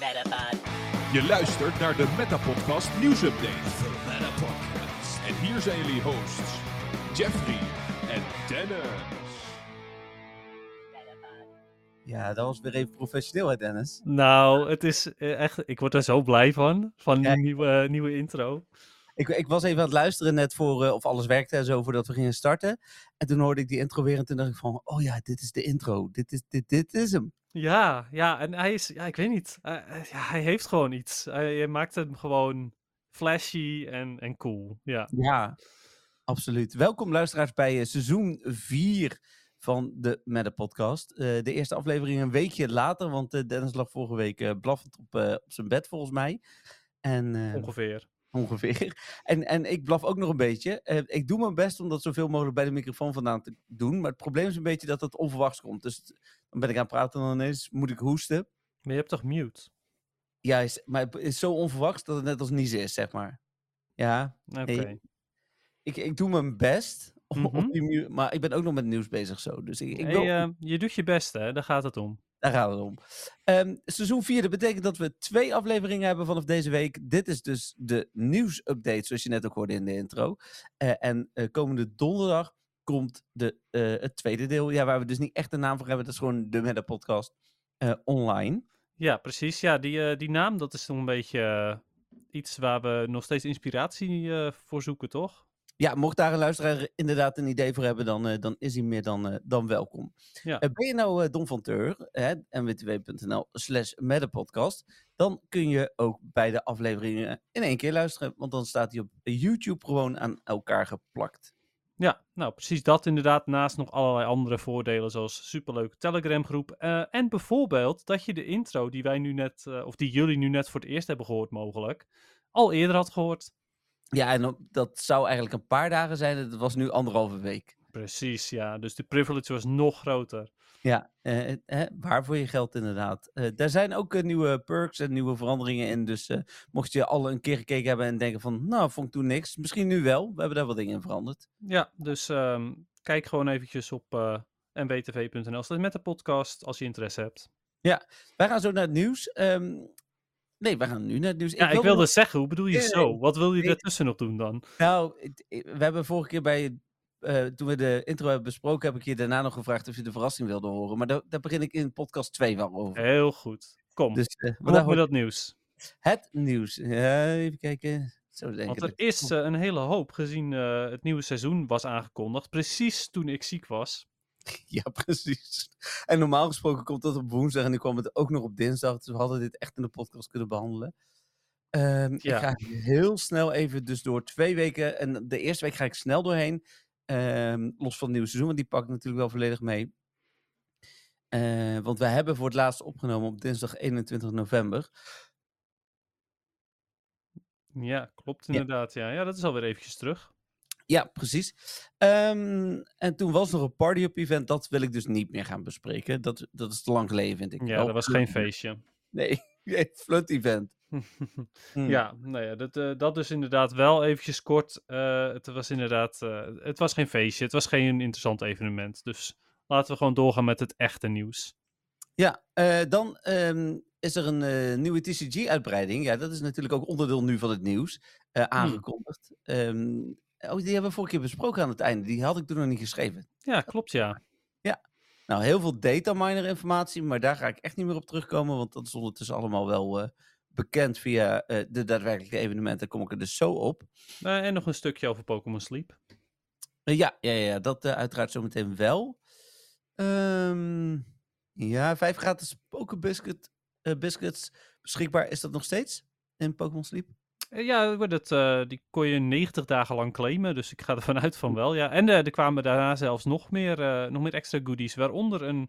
Metapod. Je luistert naar de Metapodcast nieuwsupdate. En hier zijn jullie hosts, Jeffrey en Dennis. Ja, dat was weer even professioneel, hè, Dennis? Nou, het is eh, echt, ik word er zo blij van, van Ja. die nieuwe, nieuwe intro. Ik, ik was even aan het luisteren net voor eh, of alles werkte en zo, voordat we gingen starten. En toen hoorde ik die intro weer en toen dacht ik van, oh ja, dit is de intro. Dit is, dit, dit is hem. Ja, ja, en hij is, ja, ik weet niet, ja, hij heeft gewoon iets. Hij, hij maakt hem gewoon flashy en, en cool, ja. Ja, absoluut. Welkom luisteraars bij eh, seizoen 4 van de Meta Podcast. Eh, de eerste aflevering een weekje later, want eh, Dennis lag vorige week blaffend op, op zijn bed volgens mij. En, eh, Ongeveer. Ongeveer. En, en ik blaf ook nog een beetje. Eh, ik doe mijn best om dat zoveel mogelijk bij de microfoon vandaan te doen. Maar het probleem is een beetje dat het onverwachts komt. Dus dan ben ik aan het praten en dan ineens moet ik hoesten. Maar je hebt toch mute? Ja, is, maar het is zo onverwachts dat het net als niezen is, zeg maar. Ja, Oké. Ik, ik doe mijn best. om- Mhm. die maar ik ben ook nog met nieuws bezig zo. Dus ik, ik Hey, wil, eh, je doet je best, hè? Daar gaat het om. Daar gaat het om. Ehm, seizoen 4, dat betekent dat we twee afleveringen hebben vanaf deze week. Dit is dus de nieuwsupdate, zoals je net ook hoorde in de intro. Eh, en eh, komende donderdag komt de, eh, het tweede deel, ja, waar we dus niet echt een naam voor hebben. Dat is gewoon de Meta Podcast online. Ja, precies. Ja, die, die naam, dat is nog een beetje iets waar we nog steeds inspiratie voor zoeken, toch? Ja, mocht daar een luisteraar inderdaad een idee voor hebben, dan, eh, dan is hij meer dan, eh, dan welkom. Ja. Eh, ben je nou Don van Teur, hè, nwtw.nl slash Podcast, dan kun je ook beide afleveringen in één keer luisteren, want dan staat hij op YouTube gewoon aan elkaar geplakt. Ja, nou precies dat inderdaad. Naast nog allerlei andere voordelen zoals superleuke Telegram groep. en bijvoorbeeld dat je de intro die wij nu net, of die jullie nu net voor het eerst hebben gehoord mogelijk, al eerder had gehoord. Ja, en dat zou eigenlijk een paar dagen zijn, het was nu anderhalve week. Precies, ja. Dus de privilege was nog groter. Ja, eh, eh, waar voor je geld inderdaad. Eh daar zijn ook eh, nieuwe perks en nieuwe veranderingen in. Dus eh, mocht je al een keer gekeken hebben en denken van, nou, vond ik toen niks. Misschien nu wel. We hebben daar wat dingen in veranderd. Ja, dus ehm, kijk gewoon eventjes op nwtv.nl slash met de podcast als je interesse hebt. Wij gaan zo naar het nieuws. Ehm, nee, wij gaan nu naar het nieuws. Ja, ik wilde wilde nog- zeggen, hoe bedoel je Nee, zo? Wat wil je nee. ertussen nog doen dan? Nou, ik- we hebben vorige keer bij, eh, toen we de intro hebben besproken, heb ik je daarna nog gevraagd of je de verrassing wilde horen. Maar daar, daar begin ik in podcast 2 wel over. Heel goed. Kom, Dus eh, kom op met hoort dat nieuws. het nieuws. Ja, even kijken. Zo denk Want ik. er is eh, een hele hoop gezien eh, het nieuwe seizoen was aangekondigd. Precies toen ik ziek was. Ja, precies. En normaal gesproken komt dat op woensdag en nu kwam het ook nog op dinsdag. Dus we hadden dit echt in de podcast kunnen behandelen. Ehm, Ja. Ik ga heel snel even dus door twee weken. En de eerste week ga ik snel doorheen. ehm, los van het nieuwe seizoen, want die pak ik natuurlijk wel volledig mee. Eh, want we hebben voor het laatst opgenomen op dinsdag 21 november. Ja, klopt Ja. inderdaad. Ja, ja dat is alweer eventjes terug. Ja, precies. Ehm, en toen was nog een party-up-event. Dat wil ik dus niet meer gaan bespreken. Dat, dat is te lang geleden, vind ik. Ja, dat was flut- geen feestje. Nee, nee, flut-event. Hm. Ja, nou ja, dat, eh, dat is inderdaad wel eventjes kort. Eh, het was inderdaad, eh, het was geen feestje, het was geen interessant evenement. Dus laten we gewoon doorgaan met het echte nieuws. Ja, dan ehm, is er een nieuwe TCG-uitbreiding. Ja, dat is natuurlijk ook onderdeel nu van het nieuws. eh, aangekondigd. Ehm, oh, die hebben we vorige keer besproken aan het einde. Die had ik toen nog niet geschreven. Ja, klopt ja. Nou, heel veel dataminer informatie, maar daar ga ik echt niet meer op terugkomen. Want dat is ondertussen allemaal wel eh, bekend via eh, de daadwerkelijke evenementen. Daar kom ik er dus zo op. Eh, en nog een stukje over Pokémon Sleep. Ja, ja, ja, dat uiteraard zometeen wel. Ehm, ja, vijf gratis Pokebiscuit eh, biscuits beschikbaar. Is dat nog steeds in Pokémon Sleep? Eh, Ja, eh, die kon je 90 dagen lang claimen, dus ik ga ervan uit van wel, ja. En eh, er kwamen daarna zelfs nog meer, nog meer extra goodies, waaronder een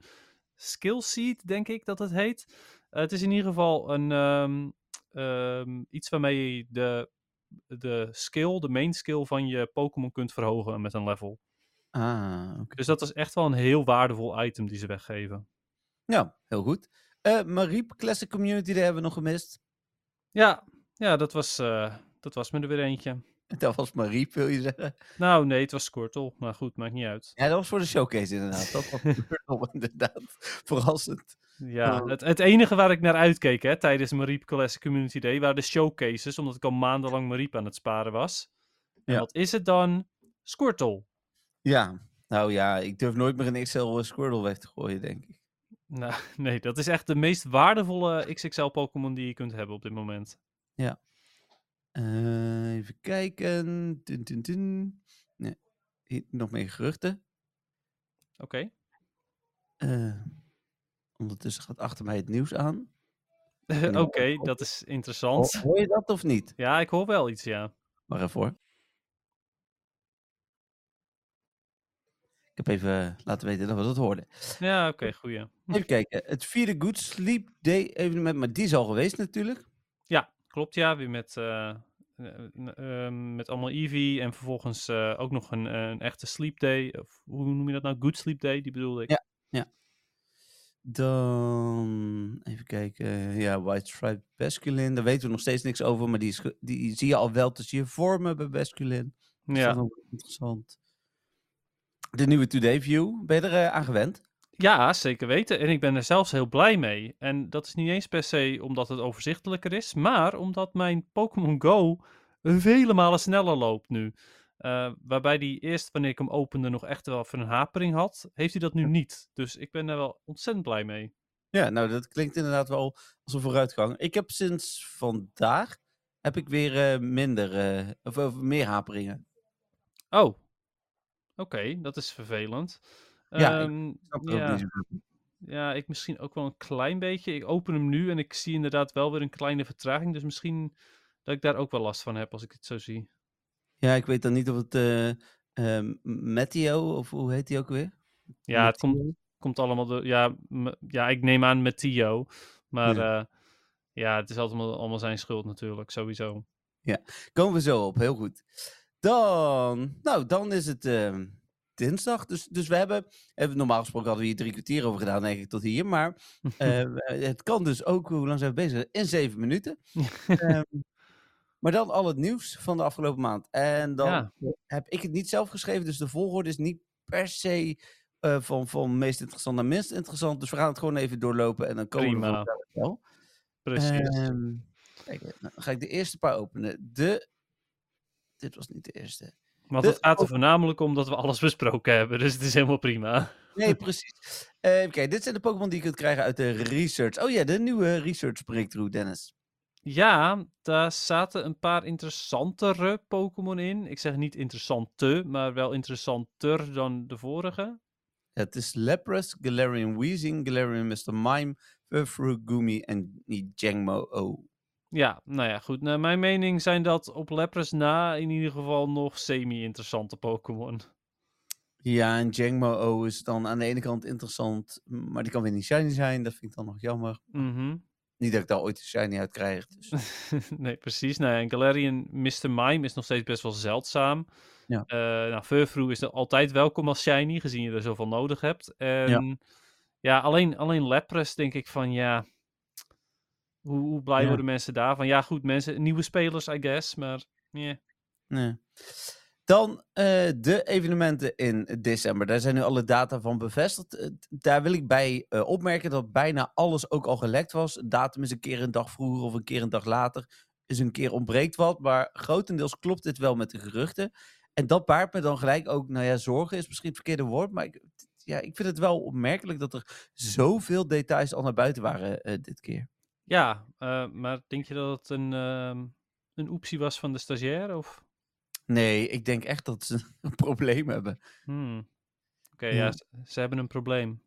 skill seed, denk ik dat het heet. Het is in ieder geval een, ehm, ehm, iets waarmee je de, de skill, de main skill van je Pokémon kunt verhogen met een level. Ah. Dus dat is echt wel een heel waardevol item die ze weggeven. Ja, heel goed. Eh Mariep Classic Community, daar hebben we nog gemist. Ja, ja dat, was, eh, dat was me er weer eentje. Dat was Mariep, wil je zeggen. Nou, nee, het was Squirtle, maar goed, maakt niet uit. Ja, dat was voor de showcase inderdaad. Dat was Squirtle inderdaad. Verrassend. Ja, Oh. het, het enige waar ik naar uitkeek hè, tijdens Mariep Classic Community Day waren de showcases, omdat ik al maandenlang Mariep aan het sparen was. En Ja. wat is het dan? Squirtle. Ja, nou ja, ik durf nooit meer een XL Squirtle weg te gooien, denk ik. Nou, nee, dat is echt de meest waardevolle XXL Pokémon die je kunt hebben op dit moment. Eh, even kijken. Tun, tun, tun. Nee, nog meer geruchten. Oké. Eh, ondertussen gaat achter mij het nieuws aan. Oké, dat is interessant. Hoor, hoor je dat of niet? Ja, ik hoor wel iets, ja. Wacht even hoor. Ik heb even laten weten dat we dat hoorden. Ja, oké, goeie. Even kijken. Het vierde Good Sleep Day evenement, maar die is al geweest natuurlijk. Ja, klopt ja. Weer met, eh, eh, eh, met allemaal Eevee en vervolgens eh, ook nog een, een echte sleep day. Of hoe noem je dat nou? Good sleep day, die bedoelde ik. Ja. Dan even kijken. Ja, White Stripe Basculin. Daar weten we nog steeds niks over, maar die, is die zie je al wel tussen je vormen bij Basculin. Dus Ja. dat is wel interessant. De nieuwe Today View. Ben je er aan gewend? Ja, zeker weten. En ik ben er zelfs heel blij mee. En dat is niet eens per se omdat het overzichtelijker is, maar omdat mijn Pokémon Go vele malen sneller loopt nu. Eh, waarbij die eerst, wanneer ik hem opende, nog echt wel even een hapering had, heeft hij dat nu niet. Dus ik ben daar wel ontzettend blij mee. Ja, nou dat klinkt inderdaad wel als een vooruitgang. Ik heb sinds vandaag heb ik weer eh, minder, eh, of, of meer haperingen. Oh, oké, dat is vervelend. Ja, ik Ehm, ja. Ja, ik misschien ook wel een klein beetje. Ik open hem nu en ik zie inderdaad wel weer een kleine vertraging. Dus misschien dat ik daar ook wel last van heb als ik het zo zie. Ja, ik weet dan niet of het eh ehm, Matteo, of hoe heet die ook weer? Ja, het komt, Matteo? komt allemaal door. Ja, ja, ik neem aan met Tio. Maar Ja. ja. ja, het is allemaal, allemaal zijn schuld natuurlijk, sowieso. Komen we zo op, heel goed. Dan, nou, dan is het ehm, dinsdag. Dus, dus we hebben, hebben, normaal gesproken hadden we hier drie kwartier over gedaan, denk ik, tot hier. Maar eh, het kan dus ook, hoe lang zijn we bezig? In zeven minuten. Ehm, maar dan al het nieuws van de afgelopen maand. En dan Ja. heb ik het niet zelf geschreven, dus de volgorde is niet per se eh, van, van meest interessant naar minst interessant. Dus we gaan het gewoon even doorlopen en dan komen we Prima. vanzelf wel. Precies. Ehm, kijk, dan ga ik de eerste paar openen. De. Dit was niet de eerste. Want het gaat er voornamelijk om dat we alles besproken hebben. Dus het is helemaal prima. Nee, precies. Eh, Even kijken, dit zijn de Pokémon die je kunt krijgen uit de research. Oh ja, de nieuwe research breakthrough, Dennis. Ja, daar zaten een paar interessantere Pokémon in. Ik zeg niet interessante, maar wel interessanter dan de vorige. Het is Lapras, Galarian Weezing, Galarian Mr. Mime, Furfrou, Gumi en Jangmo O. Ja, nou ja, goed. Naar mijn mening zijn dat op Lapras na in ieder geval nog semi-interessante Pokémon. Ja, en Jangmo O is dan aan de ene kant interessant, maar die kan weer niet shiny zijn. Dat vind ik dan nog jammer. Mhm. Niet dat ik daar ooit een shiny uit krijg. Dus. nee, precies. Nou, ja, en Galarian Mr. Mime is nog steeds best wel zeldzaam. Ja. Eh nou, Furfrou is er altijd welkom als shiny, gezien je er zoveel nodig hebt. En ja, alleen, alleen Lapras denk ik van, ja... Hoe, hoe blij Ja. worden mensen daarvan? Ja, goed, mensen, nieuwe spelers, I guess, maar... Yeah. Nee. Dan eh, de evenementen in december. Daar zijn nu alle data van bevestigd. Eh, daar wil ik bij eh, opmerken dat bijna alles ook al gelekt was. Datum is een keer een dag vroeger of een keer een dag later. Is een keer ontbreekt wat. Maar grotendeels klopt dit wel met de geruchten. En dat baart me dan gelijk ook, nou ja, zorgen is misschien het verkeerde woord. Maar ik, ja, ik vind het wel opmerkelijk dat er zoveel details al naar buiten waren dit keer. Ja, eh, maar denk je dat het een, ehm, een oepsie was van de stagiair? Of... Nee, ik denk echt dat ze een probleem hebben. Hmm. Oké, Ja. ja, ze, ze hebben een probleem.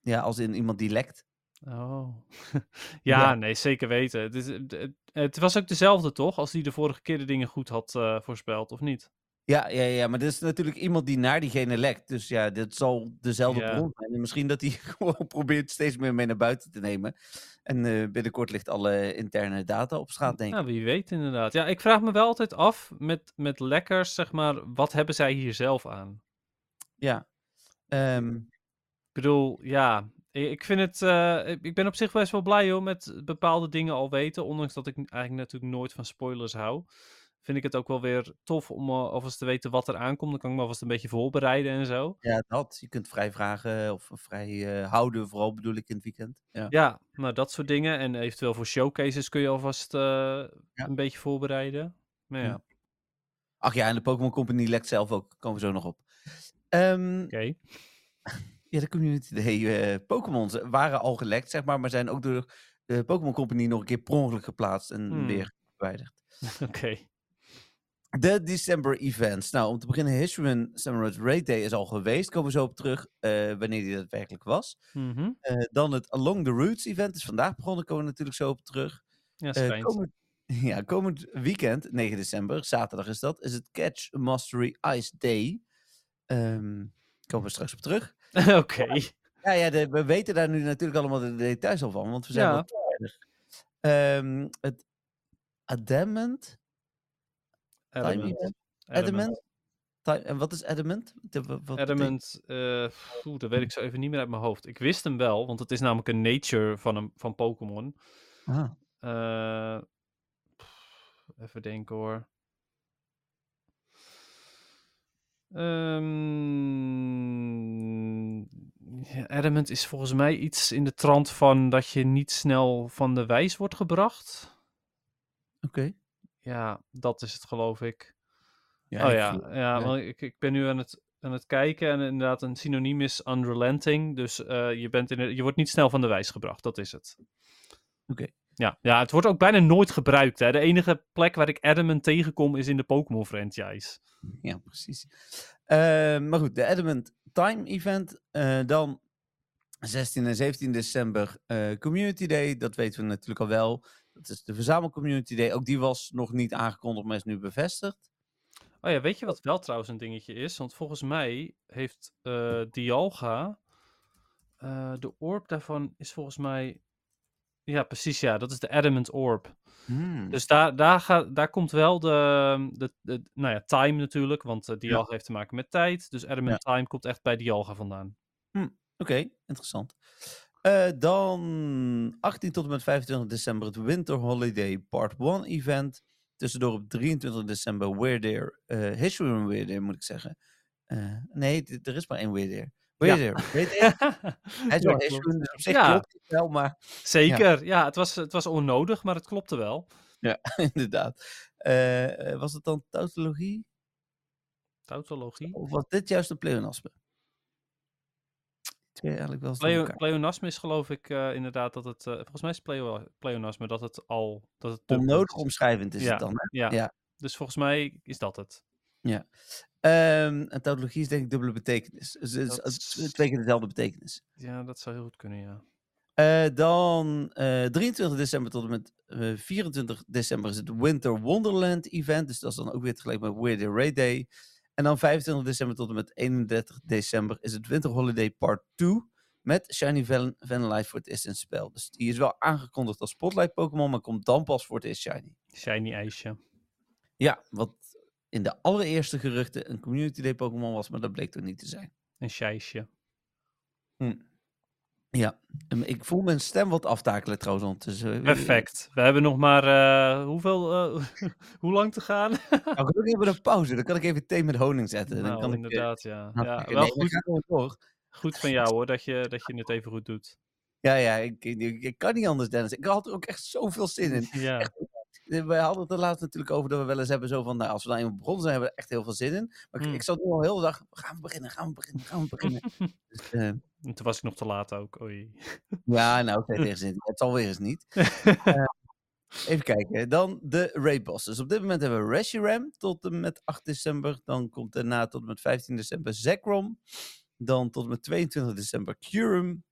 Ja, als in iemand die lekt. Oh. ja, Ja. nee, zeker weten. Het, is, het, het- het was ook dezelfde, toch? Als die de vorige keer de dingen goed had eh, voorspeld, of niet? Ja, ja, ja, maar dit is natuurlijk iemand die naar diegene lekt. Dus ja, dit zal dezelfde Ja. bron zijn. En misschien dat hij gewoon probeert steeds meer mee naar buiten te nemen. En eh, binnenkort ligt alle interne data op straat, denk ik. Nou, wie weet inderdaad. Ja, ik vraag me wel altijd af met, met lekkers, zeg maar, wat hebben zij hier zelf aan? Ja. Ehm, Ik bedoel, ja, ik vind het, eh, ik- ik ben op zich best wel blij hoor met bepaalde dingen al weten, ondanks dat ik eigenlijk natuurlijk nooit van spoilers hou. Vind ik het ook wel weer tof om uh, alvast te weten wat er aankomt. Dan kan ik me alvast een beetje voorbereiden en zo. Ja, dat. Je kunt vrij vragen of vrij uh, houden, vooral bedoel ik in het weekend. Ja, ja nou dat soort dingen. En eventueel voor showcases kun je alvast uh, ja. een beetje voorbereiden. Maar ja. Ach ja, en de Pokémon Company lekt zelf ook. Komen we zo nog op. Um, Oké. Okay. Ja, de Community Day uh, Pokémons waren al gelekt, zeg maar. Maar zijn ook door de Pokémon Company nog een keer per ongeluk geplaatst en Hmm. weer verwijderd. Oké. Okay. De December events. Nou, om te beginnen, Hisuian Samurai Raid Day is al geweest. Komen we zo op terug uh, wanneer die daadwerkelijk was. Mm -hmm. uh, dan het Along the Roots event is vandaag begonnen. Komen we natuurlijk zo op terug. Ja, uh, komend, ja, komend weekend, 9 december, zaterdag is dat, is het Catch Mastery Ice Day. Um, komen we straks op terug. Oké. Okay. Ja, ja de, we weten daar nu natuurlijk allemaal de details al van, want we zijn Ja. wel. Um, het Adamant Time, en wat is Adamant? Wat Adamant, eh, oeh, dat weet ik zo even niet meer uit mijn hoofd. Ik wist hem wel, want het is namelijk een nature van, een, van Pokémon. Ah, Eh, pff, even denken hoor. Ehm, ja, Adamant is volgens mij iets in de trant van dat je niet snel van de wijs wordt gebracht. Oké. Ja, dat is het geloof ik. Ja, oh ik ja, voel- ja, want ik, ik ben nu aan het, aan het kijken en inderdaad een synoniem is unrelenting. Dus eh, je, bent in, je wordt niet snel van de wijs gebracht, dat is het. Oké. Ja, ja, het wordt ook bijna nooit gebruikt. Hè. De enige plek waar ik Adamant tegenkom is in de Pokémon franchise. Ja, precies. Eh, maar goed, de Adamant Time Event. eh, dan 16 en 17 december Community Day. Dat weten we natuurlijk al wel. Dat is de Verzamel Community Day. Ook die was nog niet aangekondigd, maar is nu bevestigd. Oh ja, weet je wat wel trouwens een dingetje is? Want volgens mij heeft eh Dialga... eh, de orb daarvan is volgens mij... Ja, precies ja. Dat is de Adamant Orb. Hmm. Dus daar, daar, gaat, daar komt wel de, de, de nou ja, time natuurlijk, want uh, Dialga heeft te maken met tijd. Dus Adamant Time komt echt bij Dialga vandaan. Oké, interessant. Eh, dan 18 tot en met 25 december het Winter Holiday Part 1 event. Tussendoor op 23 december Weird uh, Hisuian Weird moet ik zeggen. Eh, nee, er is maar één Weird Weird Hij is wel Ja. Hisuian, dus op zich Ja. klopt het wel, maar Zeker, ja, het, was, het was onnodig, maar het klopte wel. inderdaad. Eh, eh, was het dan tautologie? Tautologie. Of was dit juist een pleonasme? Twee eigenlijk wel eens door Pleo, elkaar. pleonasme is geloof ik uh, inderdaad dat het, uh, volgens mij is pleo, pleonasme dat het al, dat het Onnodig omschrijvend is Ja. het dan, hè? Ja. Ja. dus volgens mij is dat het. Ehm, en tautologie is denk ik dubbele betekenis. Dus Dat het twee keer dezelfde betekenis. Ja, dat zou heel goed kunnen, ja. Eh, dan eh 23 december tot en met eh, 24 december is het Winter Wonderland event. Dus dat is dan ook weer tegelijk met Weird Ray Day. En dan 25 december tot en met 31 december is het Winter Holiday Part 2. Met Shiny Van Vanillite voor het eerst in het spel. Dus die is wel aangekondigd als Spotlight Pokémon, maar komt dan pas voor het eerst Shiny. Shiny ijsje. Ja, wat in de allereerste geruchten een Community Day Pokémon was, maar dat bleek toch niet te zijn. Een scheisje. Ja, en ik voel mijn stem wat aftakelen trouwens ondertussen. Perfect. We hebben nog maar, eh, hoeveel, eh, hoe lang te gaan? Nou, ik even een pauze, dan kan ik even thee met honing zetten. dan nou, kan ik, eh, inderdaad, ja. nou, ja wel nee, goed, door. goed van jou hoor, dat je, dat je het even goed doet. Ja, ja, ik, ik, ik kan niet anders, Dennis. Ik had er ook echt zoveel zin in. Ja, We hadden het er laatst natuurlijk over dat we wel eens hebben zo van, nou, als we nou eenmaal begonnen zijn, hebben we er echt heel veel zin in. Maar ik, Mm. ik zat nu al heel de dag, gaan we beginnen, gaan we beginnen, gaan we beginnen. dus, eh, en toen was ik nog te laat ook. Oei. ja, nou, ik tegen zin. Het zal weer eens niet. Eh, even kijken. Dan de raid bosses. Op dit moment hebben we Reshiram tot en met 8 december. Dan komt daarna tot en met 15 december Zekrom. Dan tot en met 22 december Curum.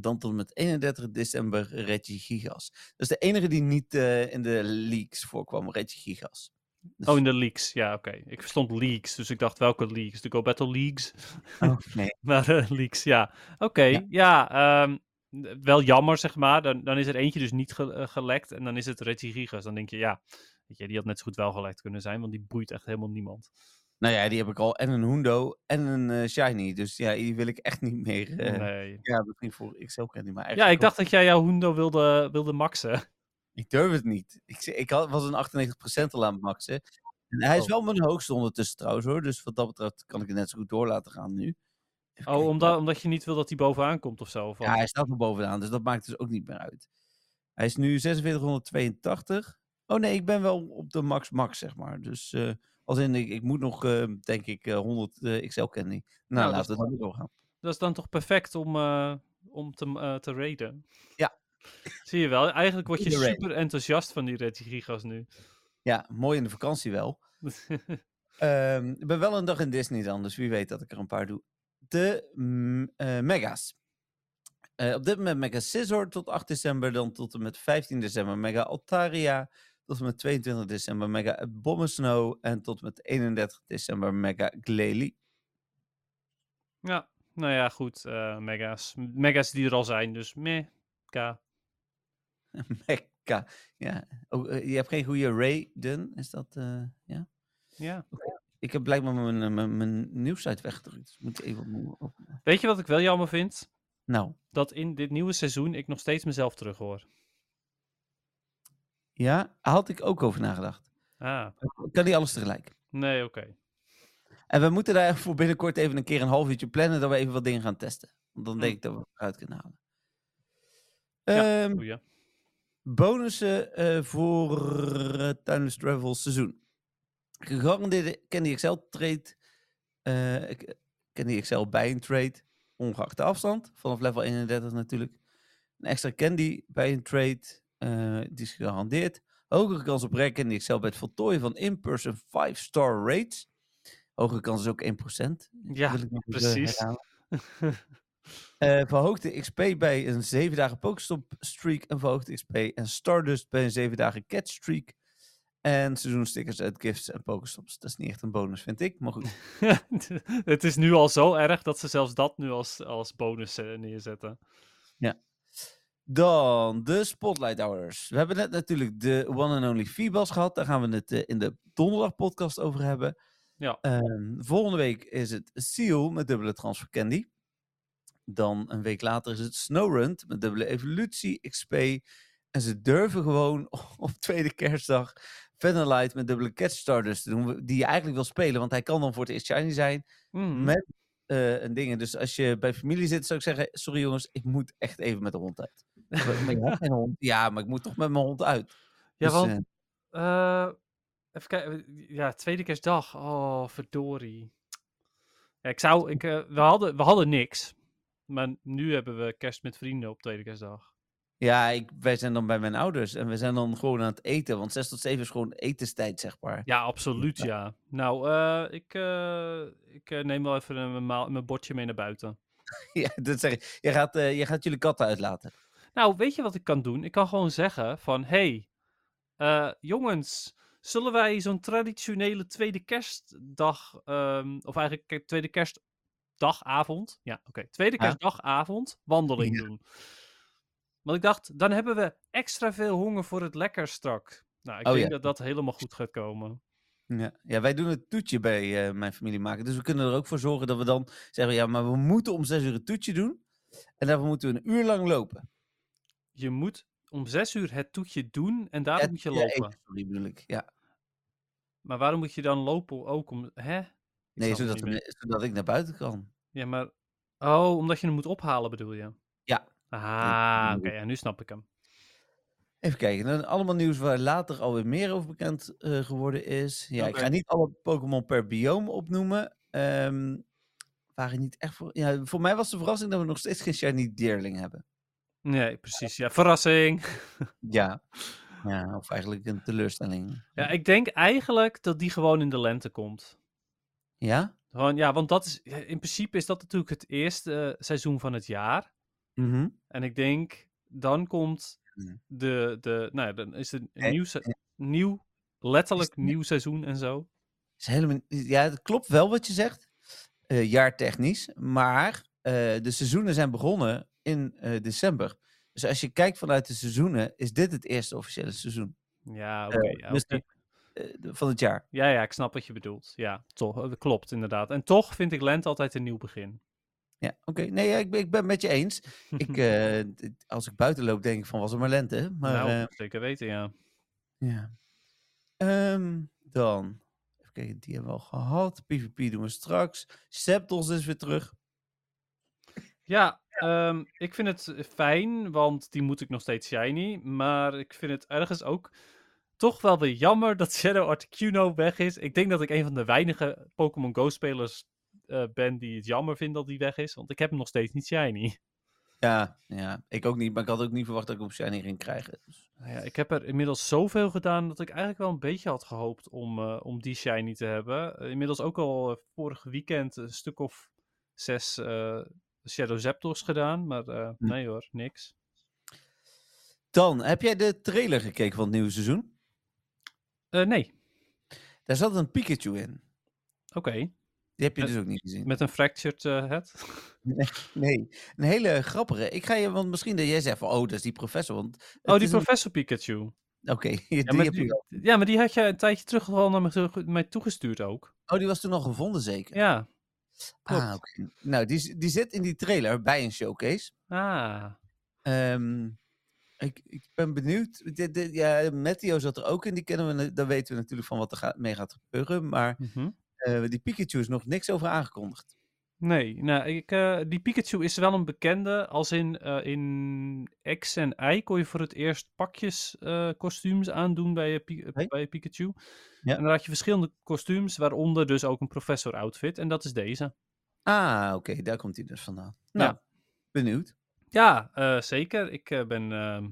Dan tot en met 31 december Regigigas. Dat is de enige die niet eh, in de leaks voorkwam, Regigigas. Dus- Oh, in de leaks. Ja, oké. Ik verstond leaks, dus ik dacht welke leaks? De Go Battle Leagues? Oh, nee. Maar eh, leaks, ja. Oké, Ja. ja. ehm, wel jammer, zeg maar. Dan, dan is er eentje dus niet ge- eh, gelekt en dan is het Reggie Gigas. Dan denk je, ja, weet je, die had net zo goed wel gelekt kunnen zijn, want die boeit echt helemaal niemand. Nou ja, die heb ik al. En een Hundo en een eh, Shiny. Dus ja, die wil ik echt niet meer. eh, nee. Ja, misschien voor XL kan die maar Ja, eigenlijk ik dacht dat jij jouw Hundo wilde, wilde maxen. Ik durf het niet. Ik, ik had, was een 98% al aan het maxen. En hij is Oh. wel mijn hoogste ondertussen trouwens hoor. Dus wat dat betreft kan ik het net zo goed door laten gaan nu. Even Oh, omdat, omdat je niet wil dat hij bovenaan komt of zo? Of? Ja, hij staat er bovenaan, dus dat maakt dus ook niet meer uit. Hij is nu 4682. Oh nee, ik ben wel op de max max, zeg maar. Dus eh, als in, ik, ik moet nog, eh, denk ik, eh, 100 eh, XL candy. Nou, dat laten we dan doorgaan. Dat is dan toch perfect om, eh, om te, eh, te raiden? Ja. Zie je wel, eigenlijk word je super enthousiast van die Regigigas nu. Ja, mooi in de vakantie wel. Ehm, ik ben wel een dag in Disney dan, dus wie weet dat ik er een paar doe. De eh, Mega's. Eh, op dit moment Mega Scizor tot 8 december, dan tot en met 15 december Mega Altaria, tot en met 22 december Mega Abomasnow en tot en met 31 december Mega Glalie. ja, nou ja, goed. eh, mega's. Mega's die er al zijn, dus meh. K. Mega. Ja. Oh, eh, je hebt geen goede Raiden, is dat? eh, ja. Ja. Ik heb blijkbaar mijn, mijn, mijn nieuwsite weggedrukt. Dus moet even openen. Weet je wat ik wel jammer vind? Nou, Dat in dit nieuwe seizoen ik nog steeds mezelf terug hoor. Ja, had ik ook over nagedacht. Ah, Ik kan niet alles tegelijk. nee, oké. En we moeten daar voor binnenkort even een keer een half uurtje plannen dat we even wat dingen gaan testen. Want dan denk ik dat we het eruit kunnen halen. Ja, Ehm, Goeie. bonussen eh, voor Timeless Travel seizoen. Gegarandeerde Candy XL trade. eh, Candy XL bij een trade. Ongeacht de afstand. Vanaf level 31 natuurlijk. Een extra Candy bij een trade. Eh, die is gegarandeerd. Hogere kans op Rare Candy XL bij het voltooien van in-person 5-star rates. Hogere kans is ook 1%. Ja, even precies. Eh, verhoogde XP bij een 7 dagen Pokestop streak. En verhoogde XP en Stardust bij een 7 dagen Catch streak. En seizoenstickers uit gifts en Pokestops. Dat is niet echt een bonus, vind ik. Maar goed. het is nu al zo erg dat ze zelfs dat nu als, als bonus eh, neerzetten. Dan de Spotlight Hours. We hebben net natuurlijk de one and only Feebas gehad. Daar gaan we het eh, in de donderdag podcast over hebben. Ja. Ehm, volgende week is het Seal met dubbele transfer candy. Dan een week later is het Snowrun met dubbele evolutie XP. En ze durven gewoon op tweede kerstdag Vanillite met dubbele Catch Stardust te doen. Die je eigenlijk wil spelen, want hij kan dan voor het eerst shiny zijn. Mhm. Met eh, een ding. Dus als je bij familie zit, zou ik zeggen: Sorry jongens, ik moet echt even met de hond uit. Maar geen hond. Ja, maar ik moet toch met mijn hond uit. Ja, Dus, want eh, Eh, even kijken. Ja, tweede kerstdag. Oh, verdorie. Ja, ik zou. Ik, we, hadden, we hadden niks. Maar nu hebben we kerst met vrienden op tweede kerstdag. Ja, ik, wij zijn dan bij mijn ouders en we zijn dan gewoon aan het eten. Want 6 tot 7 is gewoon etenstijd, zeg maar. Ja, absoluut, ja. Nou, eh, ik, eh, ik eh, neem wel even een- mijn, bordje mee naar buiten. Ja, dat zeg ik. Je gaat, je gaat jullie katten uitlaten. Nou, weet je wat ik kan doen? Ik kan gewoon zeggen van... hey, eh, jongens, zullen wij zo'n traditionele tweede kerstdag... ehm, of eigenlijk tweede kerstdagavond... Ja, oké. tweede kerstdagavond wandeling Ja. doen. Want ik dacht, dan hebben we extra veel honger voor het lekker strak. Nou, ik Oh, denk ja. dat dat helemaal goed gaat komen. Ja. ja, wij doen het toetje bij eh, mijn familie maken. Dus we kunnen er ook voor zorgen dat we dan zeggen: Ja, maar we moeten om 6 uur een toetje doen. En daarvoor moeten we een uur lang lopen. Je moet om zes uur het toetje doen en daarom Ja, moet je ja, lopen. eten, sorry, bedoel ik. Ja. Maar waarom moet je dan lopen ook om... Hè? Ik Nee, het zodat, we- zodat ik naar buiten kan. Ja, maar... Oh, omdat je hem moet ophalen bedoel je? Ah, oké, ja, nu snap ik hem. Even kijken. Dan allemaal nieuws waar later alweer meer over bekend eh, geworden is. Ja, ik ga niet alle Pokémon per biome opnoemen. Ehm waren niet echt voor, ja, voor mij was de verrassing dat we nog steeds geen shiny deerling hebben. Nee, precies. Ja, verrassing. Ja. Ja, of eigenlijk een teleurstelling. Ja, ik denk eigenlijk dat die gewoon in de lente komt. Ja? Gewoon, ja, want dat is... In principe is dat natuurlijk het eerste eh, seizoen van het jaar. Mhm. En ik denk, dan komt de... de nou ja, dan is het een nieuw, nieuw... Letterlijk nieuw seizoen en zo. Is helemaal, ja, het klopt wel wat je zegt. eh, jaartechnisch. Maar eh, de seizoenen zijn begonnen in eh, december. Dus als je kijkt vanuit de seizoenen, is dit het eerste officiële seizoen Ja, oké. Ja, dus van het jaar. ja, ja, ik snap wat je bedoelt. Ja, toch. Dat klopt inderdaad. En toch vind ik lente altijd een nieuw begin. Ja, oké. Nee, ja, ik, ben, ik ben het met je eens. Ik, eh, als ik buiten loop, denk ik van was er maar lente. Maar nou, eh, zeker weten, ja. ja. Ehm, dan, even kijken, die hebben we al gehad. PvP doen we straks. Septos is weer terug. Ja, ehm, ik vind het fijn, want die moet ik nog steeds shiny. Maar ik vind het ergens ook toch wel weer jammer dat Shadow Articuno weg is. Ik denk dat ik een van de weinige Pokémon Go-spelers eh, ben die het jammer vindt dat die weg is. Want ik heb hem nog steeds niet shiny. Ja, ja, ik ook niet. Maar ik had ook niet verwacht dat ik op Shiny ging krijgen. Dus, Nou ja, ik heb er inmiddels zoveel gedaan dat ik eigenlijk wel een beetje had gehoopt om, eh, om die shiny te hebben. Eh, inmiddels ook al vorig weekend een stuk of zes Shadow Zapdos gedaan. Maar Hm. nee hoor, niks. Dan, heb jij de trailer gekeken van het nieuwe seizoen? Nee, Daar zat een Pikachu in. oké. Die heb je Met- dus ook niet gezien. Met een fractured eh, head. Nee, een hele grappige. Ik ga je, want misschien dat jij zegt van, oh, dat is die professor. Want Oh, die een- Professor Pikachu. Oké, Ja maar heb je die, ja, maar die had je een tijdje terug al naar me, mij toegestuurd ook. Oh, die was toen al gevonden zeker? Ja. klopt. Ah, oké. Nou, die, die zit in die trailer bij een showcase. Ah. Ehm, ik, ik ben benieuwd. Dit, dit, ja, Matteo zat er ook in, die kennen we. Dan weten we natuurlijk van wat er gaat, mee gaat gebeuren. Maar mhm. Eh, die Pikachu is nog niks over aangekondigd. Nee, nou, ik, eh, die Pikachu is wel een bekende. Als in, eh, in X en Y kon je voor het eerst pakjes kostuums aandoen bij je, bij Pikachu. Ja. En dan had je verschillende kostuums, waaronder dus ook een professor outfit. En dat is deze. Ah, oké, daar komt hij dus vandaan. Nou, benieuwd. Ja, zeker. Ik ben... ehm,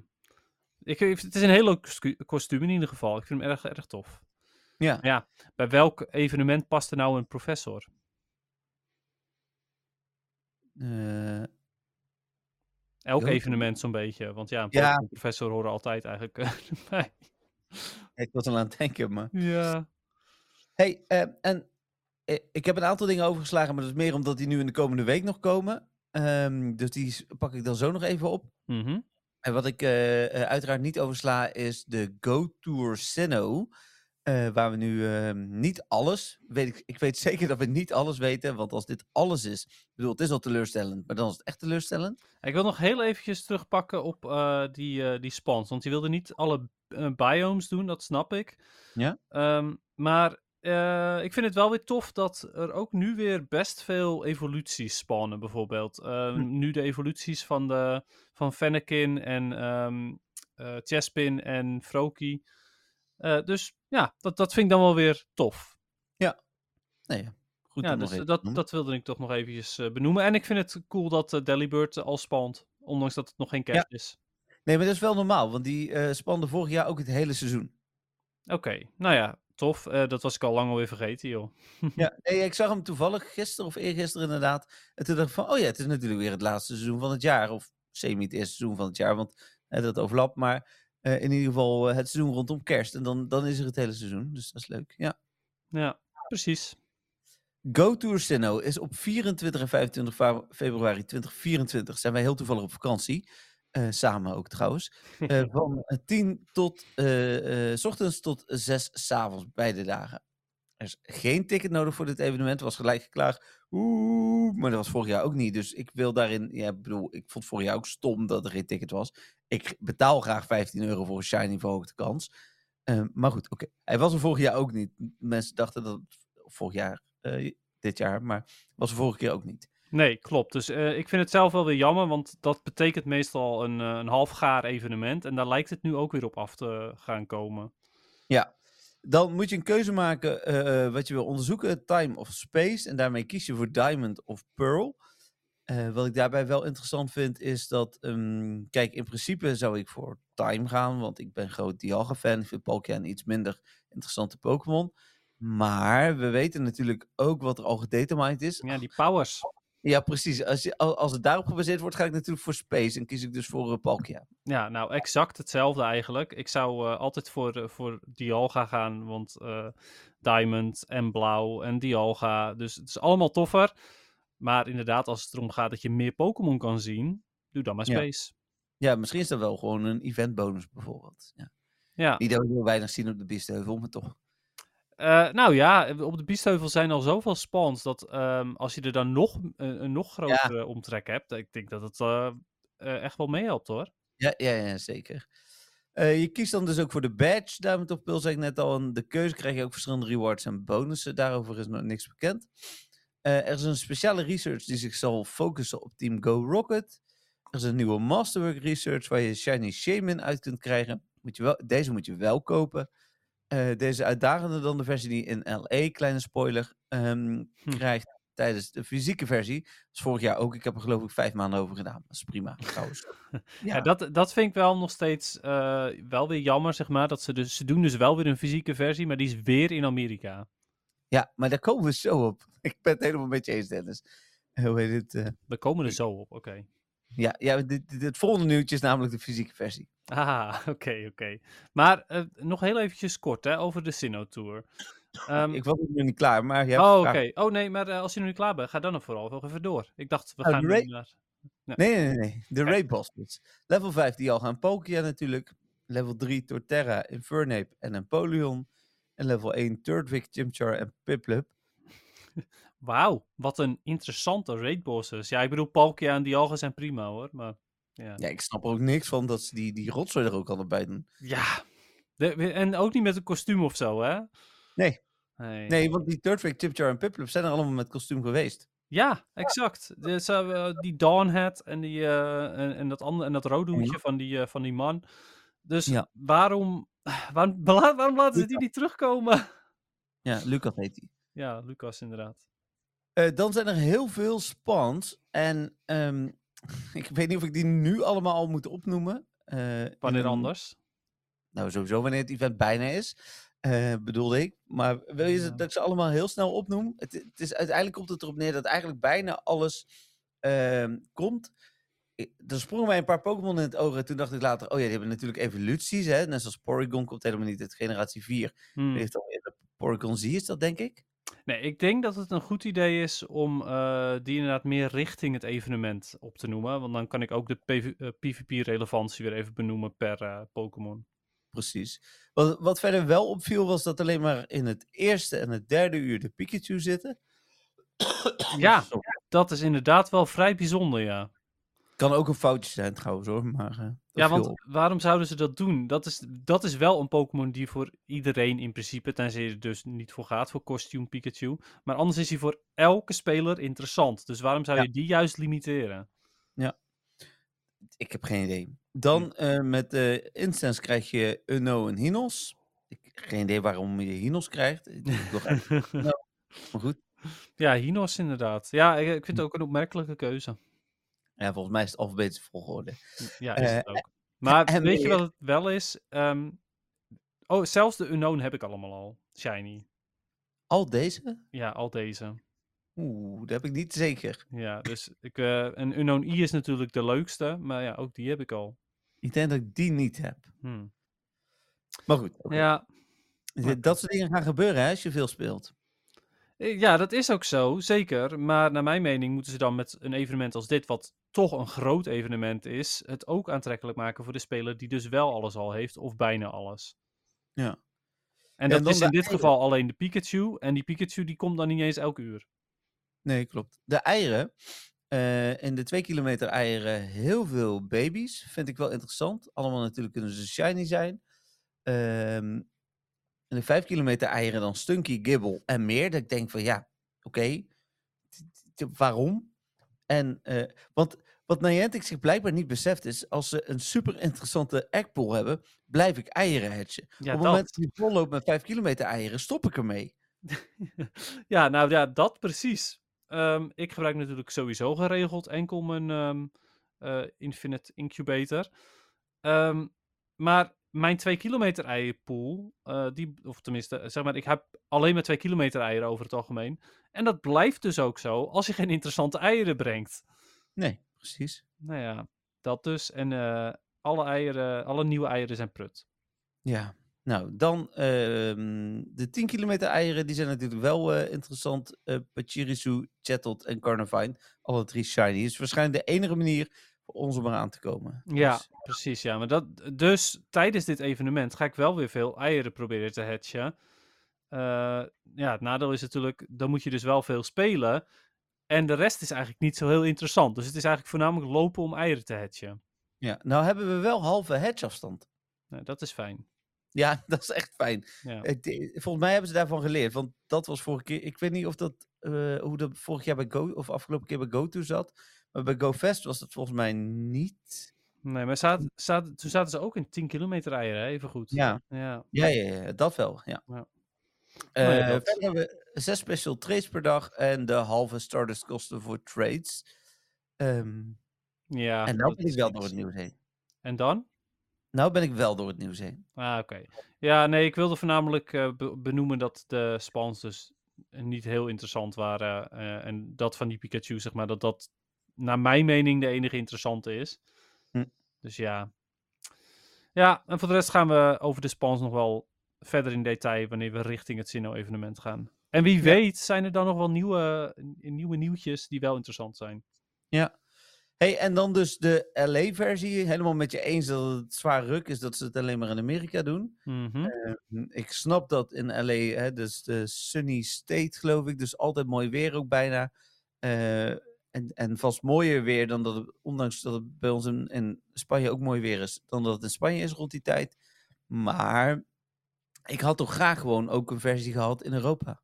ik, het is een heel leuk kostuum in ieder geval. Ik vind hem erg, erg tof. Ja. Ja, bij welk evenement past er nou een professor? Eh, Elk evenement zo'n beetje. Want ja, een Ja. Professor horen altijd eigenlijk eh, bij. ik was al aan het denken, maar... Ja. Hey, eh, en ik heb een aantal dingen overgeslagen, maar dat is meer omdat die nu in de komende week nog komen. Ehm, dus die pak ik dan zo nog even op. Mhm. En wat ik uiteraard niet oversla is de Go Tour Sinnoh. Eh, waar we nu ehm, niet alles, weet ik, ik weet zeker dat we niet alles weten. Want als dit alles is, ik bedoel, het is al teleurstellend, maar dan is het echt teleurstellend. Ik wil nog heel eventjes terugpakken op eh, die, eh die spans. Want die wilde niet alle biomes doen, dat snap ik. Ja. Ehm, maar ik vind het wel weer tof dat er ook nu weer best veel evoluties spannen, bijvoorbeeld. Ehm, Hm. Nu de evoluties van, de, van Fennekin en Chespin en Froakie. Eh, dus ja, dat, dat vind ik dan wel weer tof. Nee, ja, goed ja, dus te dat, dat wilde ik toch nog eventjes eh, benoemen. En ik vind het cool dat uh, Delibird al spant, ondanks dat het nog geen kerst is. Nee, maar dat is wel normaal, want die eh spande vorig jaar ook het hele seizoen. Oké, nou ja, tof. Eh, dat was ik al lang alweer vergeten, joh. Ja, nee, ik zag hem toevallig gisteren of eergisteren inderdaad. En toen dacht ik van, oh ja, het is natuurlijk weer het laatste seizoen van het jaar. Of semi het eerste seizoen van het jaar, want eh, dat overlapt. Maar eh, in ieder geval eh, het seizoen rondom kerst. En dan, dan is er het hele seizoen, dus dat is leuk. Ja. Ja, precies. Go Tour Sinnoh is op 24 en 25 fa- februari 2024. Zijn wij heel toevallig op vakantie. Eh, samen ook trouwens. Van eh, 10 tot, eh, s ochtends tot 6 s avonds, beide dagen. Er is geen ticket nodig voor dit evenement. was gelijk geklaagd. Oeh, maar dat was vorig jaar ook niet. Dus ik wil daarin. Ja, ik bedoel, ik vond vorig jaar ook stom dat er geen ticket was. Ik betaal graag 15 euro voor een shiny verhoogde kans. Eh, maar goed, oké. Hij was er vorig jaar ook niet. Mensen dachten dat vorig jaar, eh, dit jaar, maar was er vorige keer ook niet. Nee, klopt. Dus eh, ik vind het zelf wel weer jammer, want dat betekent meestal een, eh, een halfgaar evenement. En daar lijkt het nu ook weer op af te gaan komen. Ja. Dan moet je een keuze maken wat je wil onderzoeken, time of space. En daarmee kies je voor diamond of pearl. Eh, wat ik daarbij wel interessant vind, is dat, ehm, kijk, in principe zou ik voor time gaan, want ik ben groot Dialga-fan. Ik vind Palkia een iets minder interessante Pokémon. Maar we weten natuurlijk ook wat er al gedetermined is. Ja, die powers. Ja, precies. Als, je, al- als het daarop gebaseerd wordt, ga ik natuurlijk voor space en kies ik dus voor uh, Palkia. Ja, nou exact hetzelfde eigenlijk. Ik zou eh, altijd voor, eh, voor Dialga gaan, want eh, Diamond en Blauw en Dialga. Dus het is allemaal toffer. Maar inderdaad, als het erom gaat dat je meer Pokémon kan zien, doe dan maar. Space. Ja, misschien is dat wel gewoon een event bonus bijvoorbeeld. Ja. Ja, Niet dat we heel weinig zien op de Biesheuvel, maar toch. Eh, nou ja, op de Biesheuvel zijn al zoveel spawns dat ehm, als je er dan nog een, een nog grotere omtrek hebt, ik denk dat het eh, eh, echt wel meehelpt hoor. Ja, ja, ja zeker. Eh, je kiest dan dus ook voor de badge. Diamond of Pearl zei ik net al. En de keuze krijg je ook verschillende rewards en bonussen. Daarover is nog niks bekend. Eh, er is een speciale research die zich zal focussen op Team Go Rocket. Er is een nieuwe Masterwork research waar je Shiny Shaman uit kunt krijgen. Moet je wel, deze moet je wel kopen. Eh, deze uitdagender dan de versie die in LA, kleine spoiler, ehm, Hm. krijgt tijdens de fysieke versie. Dat is vorig jaar ook. Ik heb er geloof ik vijf maanden over gedaan. Dat is prima trouwens. Ja, dat, dat vind ik wel nog steeds eh, wel weer jammer, zeg maar. Dat ze, dus, ze doen dus wel weer een fysieke versie, maar die is weer in Amerika. Ja, maar daar komen we zo op. Ik ben het helemaal met je eens, Dennis. Hoe heet het? eh, We komen er zo op, oké. ja, ja dit, dit- het volgende nieuwtje is namelijk de fysieke versie. Ah, oké, oké. Maar eh, nog heel eventjes kort hè, over de Sinnoh Tour. Ehm, Ik was nog niet klaar, maar ja. oh, oké. Oh nee, maar eh, als je nog niet klaar bent, ga dan nog vooral nog even door. Ik dacht, we Nou, gaan nu naar... Nee, nee, nee, nee. De bosses. Level 5 die al gaan Pokia natuurlijk. Level 3 Torterra, Infernape en Empoleon. En level 1 Turtwig, Chimchar en Piplup. Wauw, wat een interessante raid bosses. Ja, ik bedoel, Palkia en Dialga zijn prima hoor, maar... Ja, Ja, ik snap er ook niks van dat ze die, die rotzooi er ook al bij doen. ja. De- en ook niet met een kostuum of zo, hè? Nee. Nee. Nee, want die Turtwig, Chimchar en Piplup zijn er allemaal met kostuum geweest. Ja, exact. Dus, eh, die Dawn Hat en, die, eh, en, en dat, andere, en dat rode hoedje van die, eh, van die man. Dus Ja. waarom, waarom, waarom laten ze die niet terugkomen? Ja, Lucas heet die. Ja, Lucas inderdaad. Eh, dan zijn er heel veel spawns. En ehm, ik weet niet of ik die nu allemaal al moet opnoemen. In Wanneer anders? Nou, sowieso wanneer het event bijna is. eh, bedoelde ik. Maar wil je Ja. dat ik ze allemaal heel snel opnoem? Het, het is, uiteindelijk komt het erop neer dat eigenlijk bijna alles ehm, komt. Er sprongen mij een paar Pokémon in het oog. En toen dacht ik later, oh ja, die hebben natuurlijk evoluties. Hè? Net zoals Porygon komt helemaal niet uit generatie 4. Hmm. Die heeft al eerder Porygon Z, is dat denk ik? Nee, ik denk dat het een goed idee is om eh, die inderdaad meer richting het evenement op te noemen. Want dan kan ik ook de PV eh, PvP-relevantie weer even benoemen per eh, Pokémon. Precies. Wat, wat verder wel opviel was dat alleen maar in het eerste en het derde uur de Pikachu zitten. Ja. Dat is inderdaad wel vrij bijzonder, ja. Kan ook een foutje zijn trouwens hoor, maar... eh, dat Ja, want op. waarom zouden ze dat doen? Dat is, dat is wel een Pokémon die voor iedereen in principe, tenzij je er dus niet voor gaat, voor Costume Pikachu. Maar anders is hij voor elke speler interessant. Dus waarom zou Ja. je die juist limiteren? Ik heb geen idee. Dan Hm. eh, met de instance krijg je Uno en Hinos. Ik heb geen idee waarom je Hinos krijgt. Eigenlijk- maar goed. ja, Hinos inderdaad. Ja, ik, ik vind het ook een opmerkelijke keuze. Ja, volgens mij is het alfabetische volgorde. Ja, is het Eh, ook. Maar en weet je wat het wel is? Ehm, oh, zelfs de Unknown heb ik allemaal al. Shiny. Al deze? Ja, al deze. Oeh, dat heb ik niet zeker. Ja, dus ik, eh een Unknown I is natuurlijk de leukste, maar ja, ook die heb ik al. Ik denk dat ik die niet heb. Hmm. Maar goed. Ja, dat soort dingen gaan gebeuren hè, als je veel speelt. Eh, Ja, dat is ook zo, zeker. Maar naar mijn mening moeten ze dan met een evenement als dit, wat toch een groot evenement is, het ook aantrekkelijk maken voor de speler die dus wel alles al heeft, of bijna alles. Ja. En dat is in dit eieren. geval alleen de Pikachu. En die Pikachu die komt dan niet eens elke uur. Nee, klopt. De eieren. eh, in de 2 kilometer eieren heel veel baby's. Vind ik wel interessant. Allemaal natuurlijk kunnen ze shiny zijn. Ehm, in de 5 kilometer eieren dan Stunky, Gibble en meer. Dat ik denk van ja, oké. Waarom? En, eh, want wat Niantic zich blijkbaar niet beseft is, als ze een super interessante eggpool hebben, blijf ik eieren hatchen. Ja, Op het dat. moment dat ik vol loop met 5 kilometer eieren, stop ik ermee. ja, nou ja, dat precies. Ehm, ik gebruik natuurlijk sowieso geregeld enkel mijn ehm, eh, Infinite Incubator. Ehm, maar mijn 2 kilometer eierpool, eh, die, of tenminste, zeg maar, ik heb alleen maar 2 kilometer eieren over het algemeen. En dat blijft dus ook zo als je geen interessante eieren brengt. Nee, precies. Nou ja, dat dus. En eh, alle eieren, alle nieuwe eieren zijn prut. Ja, nou dan ehm, de 10 kilometer eieren, die zijn natuurlijk wel eh, interessant. eh Pachirisu, en Carnivine, alle drie shiny. is waarschijnlijk de enige manier voor ons om eraan te komen. Ja, Dus, precies. Ja. Maar dat, dus tijdens dit evenement ga ik wel weer veel eieren proberen te hatchen. eh, ja, het nadeel is natuurlijk, dan moet je dus wel veel spelen. En de rest is eigenlijk niet zo heel interessant. Dus het is eigenlijk voornamelijk lopen om eieren te hatchen. Ja, nou hebben we wel halve hedgeafstand. Nou, dat is fijn. Ja, dat is echt fijn. Ja. De- volgens mij hebben ze daarvan geleerd. Want dat was vorige keer. Ik weet niet of dat. eh, hoe dat vorig jaar bij Go. Of afgelopen keer bij GoTo zat. Maar bij GoFest was dat volgens mij niet. Nee, maar zaten, zaten, toen zaten ze ook in 10 kilometer eieren, hè? even goed. Ja, Ja. ja, ja, ja dat wel. Ja. Ja. Eh, ja, dat- Verder hebben we zes special trades per dag. En de halve starters kosten voor trades. Ehm, ja en nou dat ben ik wel door het nieuws heen. En dan? Nou ben ik wel door het nieuws heen. Ah, oké. Ja, nee, ik wilde voornamelijk eh, be- benoemen dat de spans dus niet heel interessant waren. eh, en dat van die Pikachu, zeg maar, dat dat naar mijn mening de enige interessante is. Hm. Dus ja. Ja, en voor de rest gaan we over de spans nog wel verder in detail wanneer we richting het Sinnoh-evenement gaan. En wie Ja. weet zijn er dan nog wel nieuwe, nieuwe nieuwtjes die wel interessant zijn. Ja. Hey, en dan dus de LA-versie. Helemaal met je eens dat het zwaar ruk is dat ze het alleen maar in Amerika doen. Mhm. Hm, Ik snap dat in LA, hè, dus de sunny state geloof ik, dus altijd mooi weer ook bijna. Eh, en, en vast mooier weer dan dat het, ondanks dat het bij ons in, in Spanje ook mooi weer is, dan dat het in Spanje is rond die tijd. Maar ik had toch graag gewoon ook een versie gehad in Europa.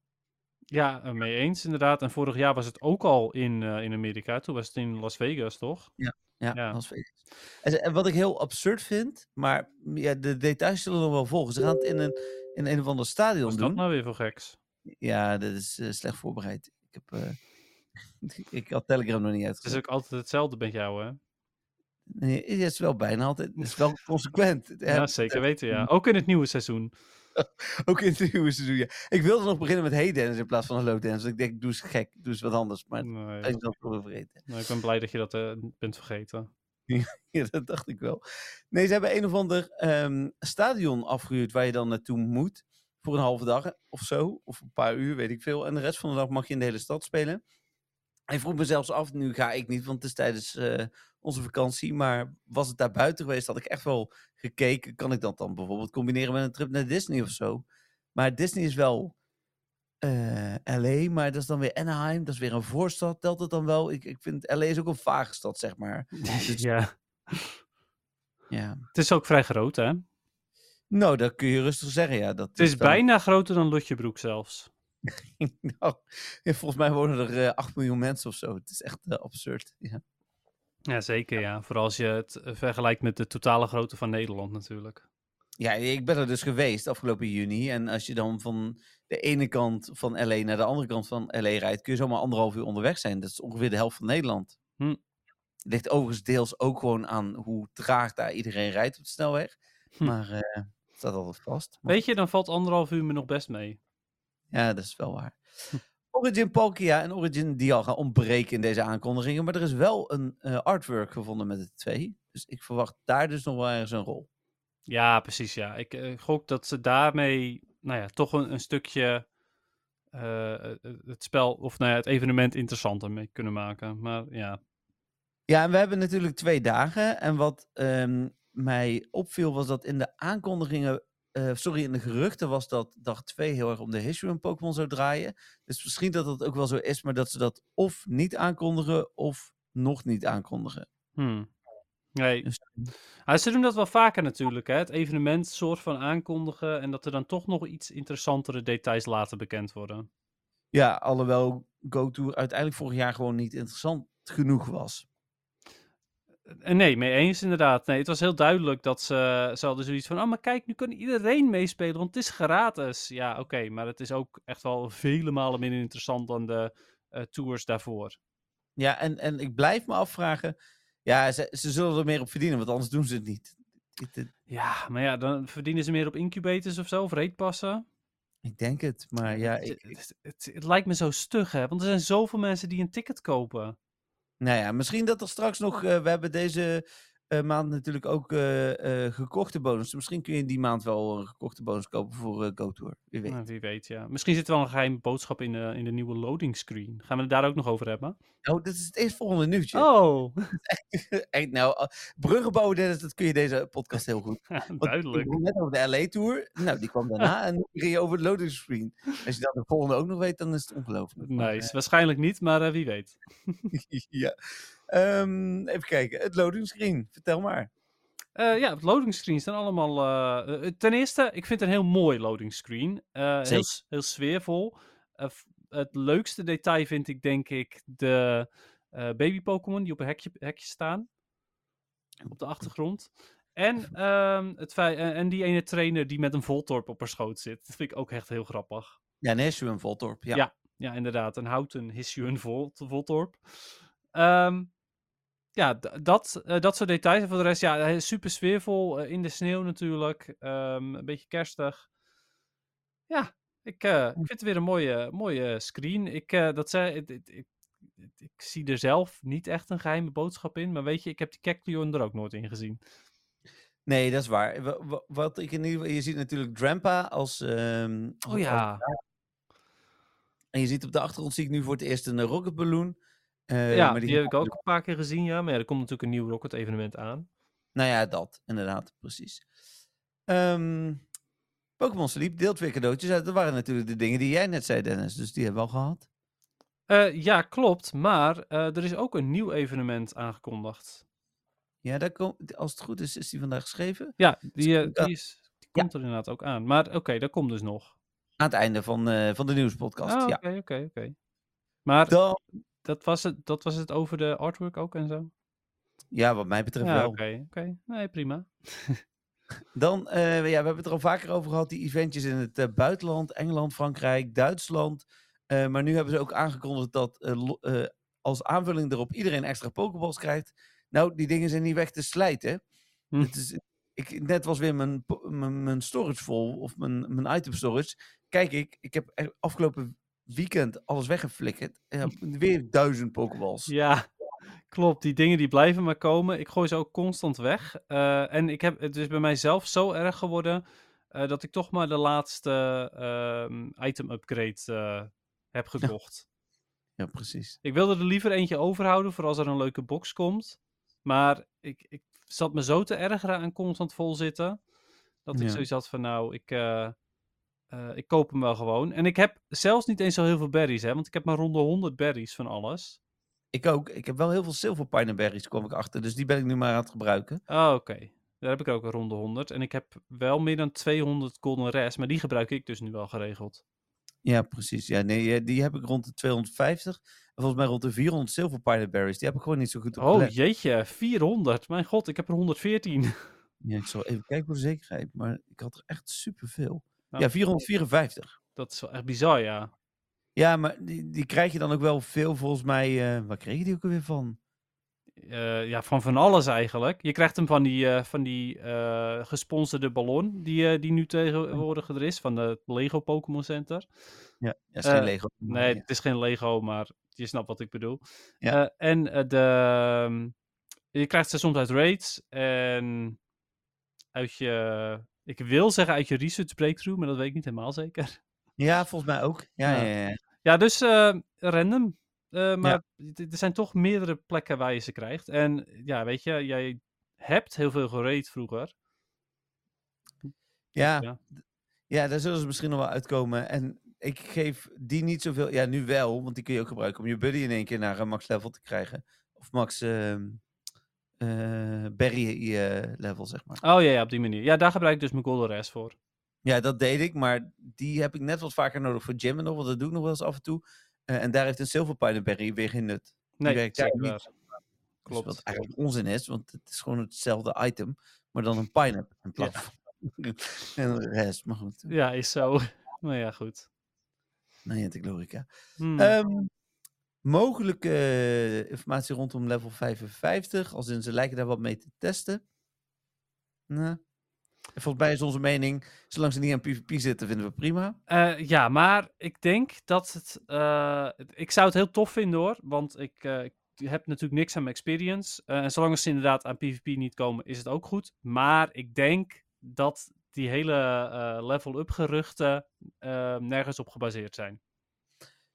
Ja, eh, mee eens inderdaad. En vorig jaar was het ook al in, eh, in Amerika. Toen was het in Las Vegas, toch? Ja, Ja. Las Vegas. En, en wat ik heel absurd vind, maar ja, de details zullen nog wel volgen. Ze gaan het in een, in een of ander stadion Wat is doen. dat nou weer voor geks? Ja, dat is eh, slecht voorbereid. Ik, heb, ik had Telegram nog niet Het is uitgezet. ook altijd hetzelfde met jou, hè? Nee, het is wel bijna altijd. Het is wel consequent. Ja, zeker weten, ja. Ook in het nieuwe seizoen. Ook in het nieuwe seizoen. Ja. Ik wilde nog beginnen met Hey Dance in plaats van Hello Dance. Want ik denk, doe eens gek, doe eens wat anders. Maar Nee, ik dat wel vergeten. nou, ik ben blij dat je dat eh, bent vergeten. Ja, dat dacht ik wel. Nee, ze hebben een of ander ehm, stadion afgehuurd waar je dan naartoe moet. Voor een halve dag of zo. Of een paar uur, weet ik veel. En de rest van de dag mag je in de hele stad spelen. Ik vroeg me zelfs af, nu ga ik niet, want het is tijdens eh, onze vakantie. Maar was het daar buiten geweest, had ik echt wel gekeken. Kan ik dat dan bijvoorbeeld combineren met een trip naar Disney of zo? Maar Disney is wel eh, LA, maar dat is dan weer Anaheim. Dat is weer een voorstad, telt het dan wel? Ik, ik vind LA is ook een vage stad, zeg maar. Dus- ja, Ja. het is ook vrij groot, hè? Nou, dat kun je rustig zeggen, ja. Dat Het is dan- bijna groter dan Lutjebroek zelfs. nou, volgens mij wonen er eh 8 miljoen mensen of zo. Het is echt eh, absurd. Ja. Ja, zeker, ja. Vooral als je het eh, vergelijkt met de totale grootte van Nederland natuurlijk. ja, ik ben er dus geweest afgelopen juni. En als je dan van de ene kant van LA naar de andere kant van LA rijdt, kun je zomaar anderhalf uur onderweg zijn. Dat is ongeveer de helft van Nederland. Hm. Het ligt overigens deels ook gewoon aan hoe traag daar iedereen rijdt op de snelweg. Hm. Maar eh, het staat altijd vast. Maar- Weet je, dan valt anderhalf uur me nog best mee. Ja, dat is wel waar. Hm. Origin Palkia en Origin Dial gaan ontbreken in deze aankondigingen. Maar er is wel een eh, artwork gevonden met de twee. Dus ik verwacht daar dus nog wel ergens een rol. Ja, precies, ja. Ik eh, gok dat ze daarmee, nou ja, toch een, een stukje eh, het spel, of nou ja, het evenement interessanter mee kunnen maken. Maar ja, Ja, en we hebben natuurlijk twee dagen. En wat ehm, mij opviel was dat in de aankondigingen, eh, sorry, in de geruchten was dat dag 2 heel erg om de history van Pokémon zou draaien. Dus misschien dat dat ook wel zo is, maar dat ze dat of niet aankondigen of nog niet aankondigen. Hmm. Nee. Dus- Ah, ze doen dat wel vaker natuurlijk, hè? Het evenement soort van aankondigen en dat er dan toch nog iets interessantere details later bekend worden. Ja, alhoewel GoTour uiteindelijk vorig jaar gewoon niet interessant genoeg was. En nee, mee eens inderdaad. Nee, het was heel duidelijk dat ze, ze hadden zoiets van, oh maar kijk, nu kan iedereen meespelen, want het is gratis. Ja, oké, maar het is ook echt wel vele malen minder interessant dan de eh, tours daarvoor. Ja, en, en ik blijf me afvragen. Ja, ze, ze zullen er meer op verdienen, want anders doen ze het niet. Ja, maar ja, dan verdienen ze meer op incubators of zo, of reetpassen. ik denk het, maar ja. het, het, het lijkt me zo stug, hè? Want er zijn zoveel mensen die een ticket kopen. Nou ja, misschien dat er straks nog. eh, we hebben deze maand natuurlijk ook eh, eh, gekochte bonus. Misschien kun je die maand wel een gekochte bonus kopen voor eh GoTour. Wie weet. Nou, wie weet, ja. Misschien zit er wel een geheime boodschap in de, in de nieuwe loading screen. Gaan we het daar ook nog over hebben? Oh, dit is het eerstvolgende nieuwtje. Oh, Echt, nou, bruggen bouwen, Dennis, dat kun je deze podcast heel goed. Want duidelijk. Ik begon net over de LA-tour. Nou, die kwam daarna. en nu ging je over de loading screen. Als je dat de volgende ook nog weet, dan is het ongelooflijk. Maar, Nice. Waarschijnlijk niet, maar eh, wie weet. eh, ja. Ehm, even kijken. Het loading screen. Vertel maar. Eh, ja, het loading screens zijn allemaal. eh, eh, ten eerste, ik vind het een heel mooi loading screen. Heel, sfeervol. Het leukste detail vind ik, denk ik, de baby Pokémon die op een hekje, hekje staan. Op de achtergrond. En, ehm, het en, die ene trainer die met een Voltorp op haar schoot zit. Dat vind ik ook echt heel grappig. Ja, Neshu en Voltorp. Ja. Ja. Ja, inderdaad. Een houten Hisuian Volt, Voltorp. Ehm, ja, dat, eh, dat soort details. En voor de rest, ja, super sfeervol. eh, in de sneeuw natuurlijk. Ehm, een beetje kerstig. Ja, ik, eh, ik vind het weer een mooie, mooie screen. Ik, dat zei, ik, ik, ik, zie er zelf niet echt een geheime boodschap in. Maar weet je, ik heb die Kecleon er ook nooit in gezien. Nee, dat is waar. Wa- wa- Wat ik in ieder geval, je ziet natuurlijk Drampa als. als- Oh als- ja. en je ziet op de achtergrond zie ik nu voor het eerst een rocket Eh, ja, maar die, heb ik ook een paar keer gezien, ja. Maar ja, er komt natuurlijk een nieuw Rocket evenement aan. Nou ja, dat, inderdaad, precies. Ehm, Pokémon Sleep deelt weer cadeautjes uit. Dat waren natuurlijk de dingen die jij net zei, Dennis. Dus die hebben we al gehad. Eh, ja, klopt. Maar eh, er is ook een nieuw evenement aangekondigd. Ja, daar kom, als het goed is, is die vandaag geschreven. Ja, die, Ja. die, is, die Ja. komt er inderdaad ook aan. Maar oké, dat komt dus nog. Aan het einde van, van de nieuwspodcast. Ah, ja. Oké, oké, oké. Maar Dan, dat, was het, dat was het over de artwork ook en zo? ja, wat mij betreft Ja, wel. oké, oké. Nee, prima. Dan, eh, ja, we hebben het er al vaker over gehad, die eventjes in het eh, buitenland, Engeland, Frankrijk, Duitsland. Eh, maar nu hebben ze ook aangekondigd dat als aanvulling erop iedereen extra Pokéballs krijgt. Nou, die dingen zijn niet weg te slijten. Hm. Het is, ik, net was weer mijn, mijn, mijn storage vol, of mijn, mijn item storage. Kijk ik, ik heb er afgelopen weekend alles weggeflikkerd. Ja, weer duizend Pokéballs. Ja, klopt. Die dingen die blijven maar komen. Ik gooi ze ook constant weg. Eh, en ik heb, het is bij mijzelf zo erg geworden eh, dat ik toch maar de laatste ehm, item upgrade eh, heb gekocht. Ja, precies. Ik wilde er liever eentje overhouden voor als er een leuke box komt. Maar ik, ik zat me zo te ergeren aan constant vol zitten. Dat ik Ja. zoiets had van nou, ik, eh, ik koop hem wel gewoon. En ik heb zelfs niet eens zo heel veel berries, hè. Want ik heb maar rond de 100 berries van alles. Ik ook. Ik heb wel heel veel Silver Pineberries, kwam ik achter. Dus die ben ik nu maar aan het gebruiken. Oh, oké. Daar heb ik ook een ronde 100. En ik heb wel meer dan 200 golden res. Maar die gebruik ik dus nu wel geregeld. Ja, precies. Ja, nee, eh, die heb ik rond de 250. En volgens mij rond de 400 Silver Pineberries. Die heb ik gewoon niet zo goed op Oh, jeetje. 400. Mijn god, ik heb er 114. Ja, ik zal even kijken voor de zekerheid. Maar ik had er echt superveel. Nou, ja, 454. Dat is wel echt bizar, ja. Ja, maar die, die krijg je dan ook wel veel volgens mij. eh waar kreeg je die ook alweer van? Eh, ja, van van alles eigenlijk. Je krijgt hem van die, eh, van die gesponsorde ballon die, die nu tegenwoordig er is, van het Lego Pokémon Center. Ja, ja is geen Lego. Nee, ja. het is geen Lego, maar je snapt wat ik bedoel. Ja. En de, ehm, je krijgt ze soms uit raids en uit je, ik wil zeggen uit je research breakthrough, maar dat weet ik niet helemaal zeker. ja, volgens mij ook. Ja, Ja. ja. ja. Ja, dus eh, random. Eh, maar er zijn toch meerdere plekken waar je ze krijgt. En ja, weet je, jij hebt heel veel gerate vroeger. Ja, Ja. daar zullen ze misschien nog wel uitkomen. En ik geef die niet zoveel. Ja, nu wel, want die kun je ook gebruiken om je buddy in één keer naar een max level te krijgen. Of max ehm, eh, berry eh, level, zeg maar. Oh ja, ja, op die manier. Ja, daar gebruik ik dus mijn golden res voor. Ja, dat deed ik, maar die heb ik net wat vaker nodig voor gymmen nog, want dat doe ik nog wel eens af en toe. Eh, en daar heeft een silver pineberry weer geen nut. Nee, werkt niet. waar. Klopt. Wat eigenlijk onzin is, want het is gewoon hetzelfde item, maar dan een pineapple in plaats van en de rest. Maar goed, Ja, is zo. Maar ja, goed. Niantic logica. Hmm. Ehm, mogelijke eh, informatie rondom level 55, als in ze lijken daar wat mee te testen. En volgens mij is onze mening, zolang ze niet aan PvP zitten, vinden we prima. Eh, ja, maar ik denk dat het. eh, ik zou het heel tof vinden hoor. Want ik, ik je hebt natuurlijk niks aan experience. Uh, en zolang ze inderdaad aan PvP niet komen, is het ook goed. Maar ik denk dat die hele level-up geruchten nergens op gebaseerd zijn.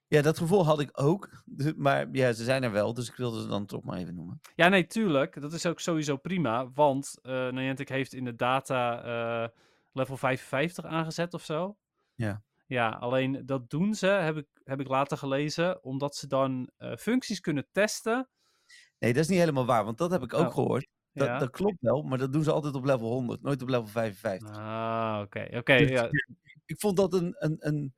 Ja, dat gevoel had ik ook. Maar ja, ze zijn er wel, dus ik wilde ze dan toch maar even noemen. Ja, nee, tuurlijk. Dat is ook sowieso prima. Want uh, Niantic heeft in de data uh, level 55 aangezet of zo. Ja. Ja, alleen dat doen ze, heb ik, heb ik later gelezen, omdat ze dan uh, functies kunnen testen. Nee, dat is niet helemaal waar, want dat heb ik ook oh. gehoord. Dat, ja. dat, klopt wel, maar dat doen ze altijd op level 100, nooit op level 55. Ah, oké. oké. Okay, dus, ja. Ik vond dat een, een, een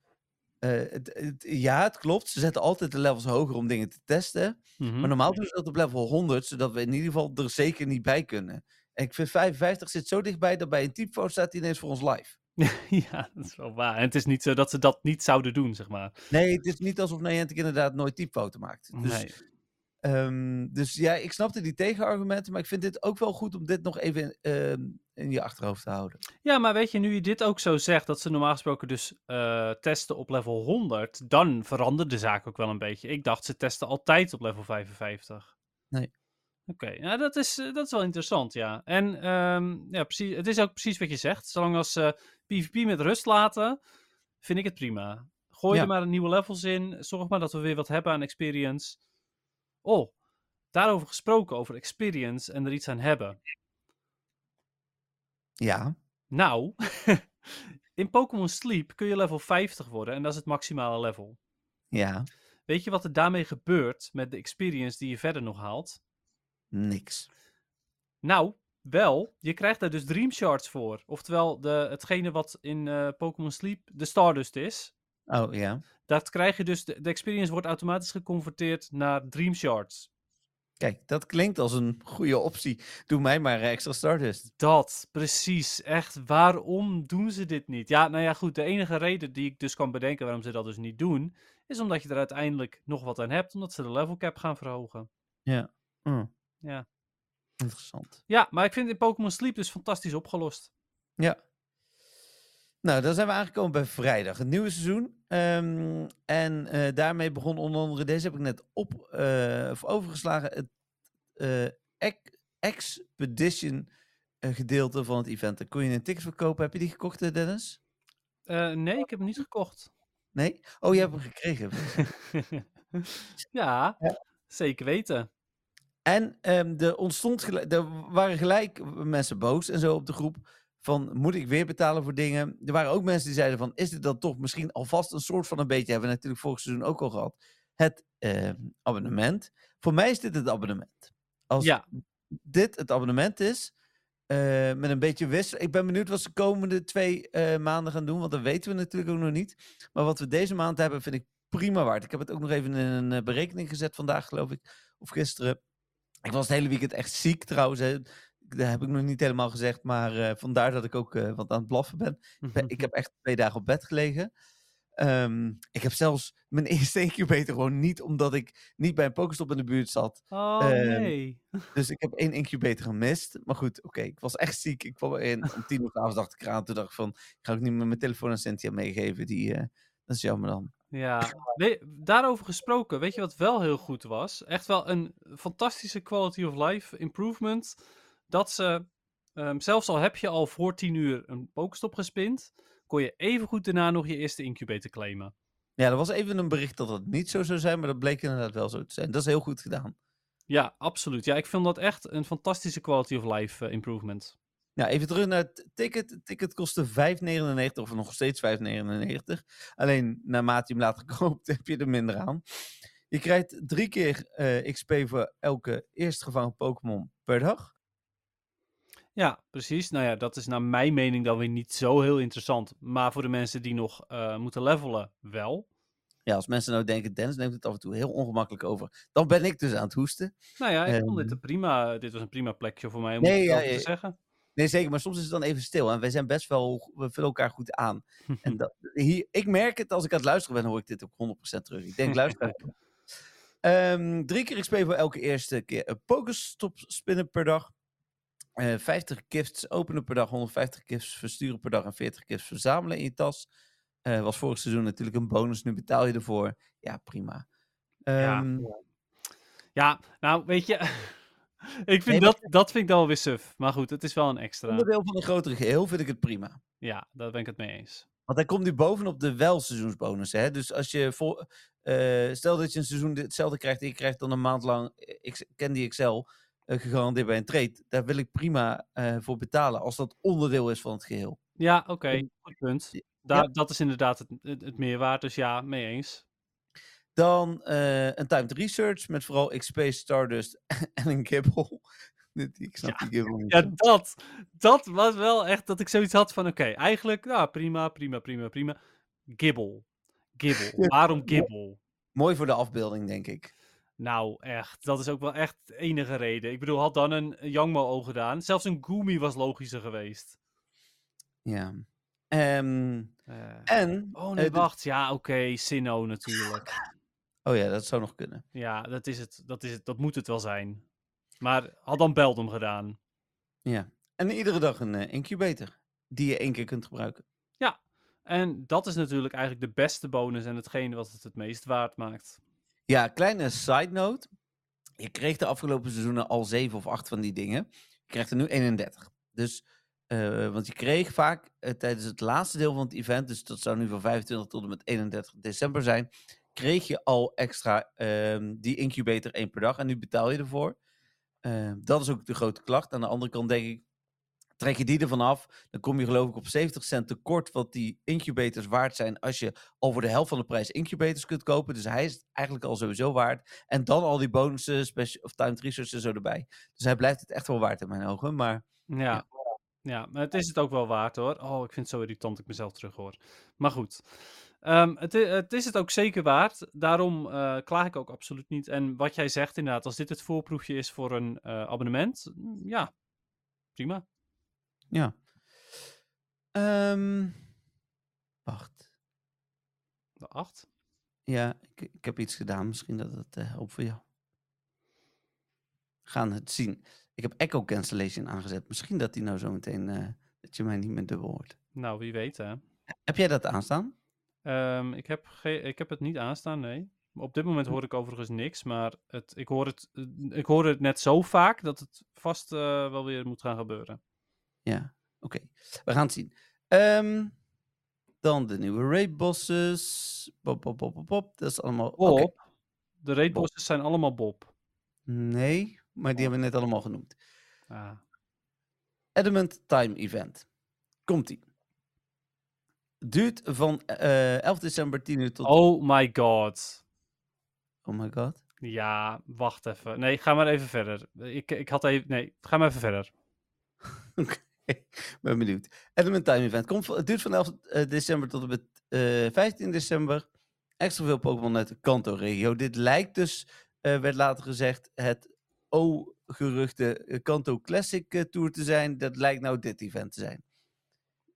uh, het, het, ja, het klopt. Ze zetten altijd de levels hoger om dingen te testen. Mm -hmm. Maar normaal doen ze dat op level 100, zodat we in ieder geval er zeker niet bij kunnen. En ik vind 55 zit zo dichtbij dat bij een typfoto staat hij ineens voor ons live. ja, dat is wel waar. En het is niet zo dat ze dat niet zouden doen, zeg maar. Nee, het is niet alsof Niantic inderdaad nooit typfoto maakt. Dus, nee. um, dus ja, ik snapte die tegenargumenten, maar ik vind dit ook wel goed om dit nog even uh, in je achterhoofd te houden. Ja, maar weet je, nu je dit ook zo zegt, dat ze normaal gesproken dus uh, testen op level 100, dan verandert de zaak ook wel een beetje. Ik dacht, ze testen altijd op level 55. Nee. Oké, okay. ja, dat, is, dat is wel interessant, ja. En um, ja, precies, het is ook precies wat je zegt. Zolang als ze uh, PvP met rust laten, vind ik het prima. Gooi ja. er maar nieuwe levels in. Zorg maar dat we weer wat hebben aan experience. Oh, daarover gesproken, over experience en er iets aan hebben. Ja. Nou, in Pokémon Sleep kun je level 50 worden en dat is het maximale level. Ja. Weet je wat er daarmee gebeurt met de experience die je verder nog haalt? Niks. Nou, wel. Je krijgt daar dus Dream Shards voor. Oftewel, de, hetgene wat in uh, Pokémon Sleep de Stardust is. Oh, ja. Dat krijg je dus, de, de experience wordt automatisch geconverteerd naar Dream Shards. Kijk, dat klinkt als een goede optie. Doe mij maar extra Stardust. Dat, precies. Echt, waarom doen ze dit niet? Ja, nou ja, goed. De enige reden die ik dus kan bedenken waarom ze dat dus niet doen, is omdat je er uiteindelijk nog wat aan hebt, omdat ze de level cap gaan verhogen. Ja. Mm. Ja. Interessant. Ja, maar ik vind in Pokémon Sleep dus fantastisch opgelost. Ja. Nou, dan zijn we aangekomen bij vrijdag, het nieuwe seizoen. Um, en uh, daarmee begon onder andere, deze heb ik net op, uh, of overgeslagen, het uh, Expedition gedeelte van het event. Daar kon je een ticket verkopen. Heb je die gekocht, Dennis? nee, ik heb hem niet gekocht. Nee? Oh, je hebt hem gekregen. ja, ja, zeker weten. En um, er ontstond er waren gelijk mensen boos en zo op de groep van moet ik weer betalen voor dingen? Er waren ook mensen die zeiden van is dit dan toch misschien alvast een soort van een beetje, hebben we natuurlijk vorig seizoen ook al gehad, het uh, abonnement. Voor mij is dit het abonnement. Als ja. dit het abonnement is, uh, met een beetje wissel. Ik ben benieuwd wat ze de komende twee uh, maanden gaan doen, want dat weten we natuurlijk ook nog niet. Maar wat we deze maand hebben, vind ik prima waard. Ik heb het ook nog even in een uh, berekening gezet vandaag, geloof ik, of gisteren. Ik was het hele weekend echt ziek trouwens. Hè. Dat heb ik nog niet helemaal gezegd, maar uh, vandaar dat ik ook uh, wat aan het blaffen ben. ik heb echt twee dagen op bed gelegen. Um, ik heb zelfs mijn eerste incubator gewoon niet, omdat ik niet bij een Pokestop in de buurt zat. Oh um, nee. Dus ik heb één incubator gemist. Maar goed, oké, okay, ik was echt ziek. Ik kwam erin om tien uur avonds dacht ik aan. Toen dacht ik van, ik ga ook niet meer mijn telefoon aan Cynthia meegeven. Die, uh, dat is jammer dan. Ja, we, daarover gesproken, weet je wat wel heel goed was? Echt wel een fantastische quality of life improvement. Dat ze, um, zelfs al heb je al voor 10 uur een pokestop gespind, kon je even goed daarna nog je eerste incubator claimen. Ja, er was even een bericht dat het niet zo zou zijn, maar dat bleek inderdaad wel zo te zijn. Dat is heel goed gedaan. Ja, absoluut. Ja, ik vind dat echt een fantastische quality of life uh, improvement. Ja, even terug naar het ticket. Het ticket kostte 5,99 of nog steeds 5,99. Alleen naarmate je hem later koopt, heb je er minder aan. Je krijgt drie keer uh, XP voor elke eerstgevangen Pokémon per dag. Ja, precies. Nou ja, dat is naar mijn mening dan weer niet zo heel interessant. Maar voor de mensen die nog uh, moeten levelen, wel. Ja, als mensen nou denken, Dennis neemt het af en toe heel ongemakkelijk over. Dan ben ik dus aan het hoesten. Nou ja, ik um, vond dit een prima, dit was een prima plekje voor mij om nee, het ja, te zeggen. Nee, zeker. Maar soms is het dan even stil. En wij zijn best wel, we vullen elkaar goed aan. en dat, hier, ik merk het, als ik aan het luisteren ben, hoor ik dit ook 100% terug. Ik denk, luister. um, drie keer XP voor elke eerste keer een Pokestop spinnen per dag. Uh, 50 gifts openen per dag, 150 gifts versturen per dag en 40 gifts verzamelen in je tas. Uh, was vorig seizoen natuurlijk een bonus, nu betaal je ervoor. Ja, prima. Um, ja. Ja, nou, weet je... ik vind Nee, maar- dat, dat vind ik dan wel weer suf. Maar goed, het is wel een extra. Onderdeel van een grotere geheel vind ik het prima. Ja, daar ben ik het mee eens. Want hij komt nu bovenop de wel-seizoensbonus. Hè? Dus als je vol, eh, stel dat je een seizoen hetzelfde krijgt en je krijgt dan een maand lang eh, X- Candy Excel eh, gegarandeerd bij een trade. Daar wil ik prima eh, voor betalen als dat onderdeel is van het geheel. Ja, oké, goed punt. Ja. Daar, Dat is inderdaad het, het, het meerwaarde, dus ja, mee eens. Dan eh, een timed research met vooral XP, Stardust en een Gibble. Ik snap die Gibble niet. Ja, dat, dat was wel echt dat ik zoiets had van, oké, eigenlijk, nou, prima, prima, prima, prima. Gibble. Gibble. Ja. Waarom Gibble? Mooi voor de afbeelding, denk ik. Nou, echt. Dat is ook wel echt de enige reden. Ik bedoel, had dan een Yangmo gedaan. Zelfs een Gumi was logischer geweest. Ja. Ehm, Eh, en. oh nee, eh, de- wacht. Ja, oké. Sinnoh natuurlijk. oh ja, dat zou nog kunnen. Ja, dat is het. Dat, is het. dat moet het wel zijn. Maar had dan Beldum gedaan. Ja. En iedere dag een eh, incubator. Die je één keer kunt gebruiken. En dat is natuurlijk eigenlijk de beste bonus en hetgene wat het het meest waard maakt. Ja, kleine side note. Je kreeg de afgelopen seizoenen al 7 of 8 van die dingen. Je krijgt er nu 31. Dus, eh, want je kreeg vaak eh, tijdens het laatste deel van het event, dus dat zou nu van 25 tot en met 31 december zijn, kreeg je al extra ehm, die incubator één per dag en nu betaal je ervoor. Ehm, dat is ook de grote klacht. Aan de andere kant denk ik, trek je die ervan af, dan kom je geloof ik op 70 cent tekort wat die incubators waard zijn als je voor de helft van de prijs incubators kunt kopen. Dus hij is eigenlijk al sowieso waard. En dan al die bonussen, special, of timed research en zo erbij. Dus hij blijft het echt wel waard in mijn ogen. Maar Ja. Ja, maar het is het ook wel waard hoor. Oh, ik vind het zo irritant dat ik mezelf terug hoor. Maar goed. Ehm, het, het is het ook zeker waard. Daarom eh, klaag ik ook absoluut niet. En wat jij zegt inderdaad, als dit het voorproefje is voor een eh, abonnement, mm, ja, prima. Ja. Ehm, wacht. De 8. Ja, ik, ik heb iets gedaan. Misschien dat het eh, helpt voor jou. Gaan het zien. Ik heb echo cancellation aangezet. Misschien dat die nou zo meteen, eh, dat je mij niet meer dubbel hoort. Nou, wie weet hè. Heb jij dat aanstaan? Ehm, ik, heb ik heb het niet aanstaan, nee. Op dit moment hoor ik overigens niks, maar het, ik, hoor het, eh, ik hoor het net zo vaak dat het vast wel weer moet gaan gebeuren. Ja, oké. We gaan het zien. Ehm, dan de nieuwe raid bosses. Pop, pop, pop, pop, pop. Dat is allemaal... Bob, de raidbosses zijn allemaal Bob. Nee, maar die hebben we net allemaal genoemd. Ah. Adamant Time Event. Komt-ie. Duurt van eh 11 december 10 uur tot... Oh my god. Oh my god. Ja, wacht even. Nee, ga maar even verder. Ik, ik had even... Nee, ga maar even verder. Oké, ben benieuwd. Adamant Time Event. Komt, het duurt van 11 eh, december tot en met eh 15 december. Extra veel Pokémon uit de Kanto-regio. Dit lijkt dus, eh, werd later gezegd, het O-geruchte Kanto Classic Tour te zijn. Dat lijkt nou dit event te zijn.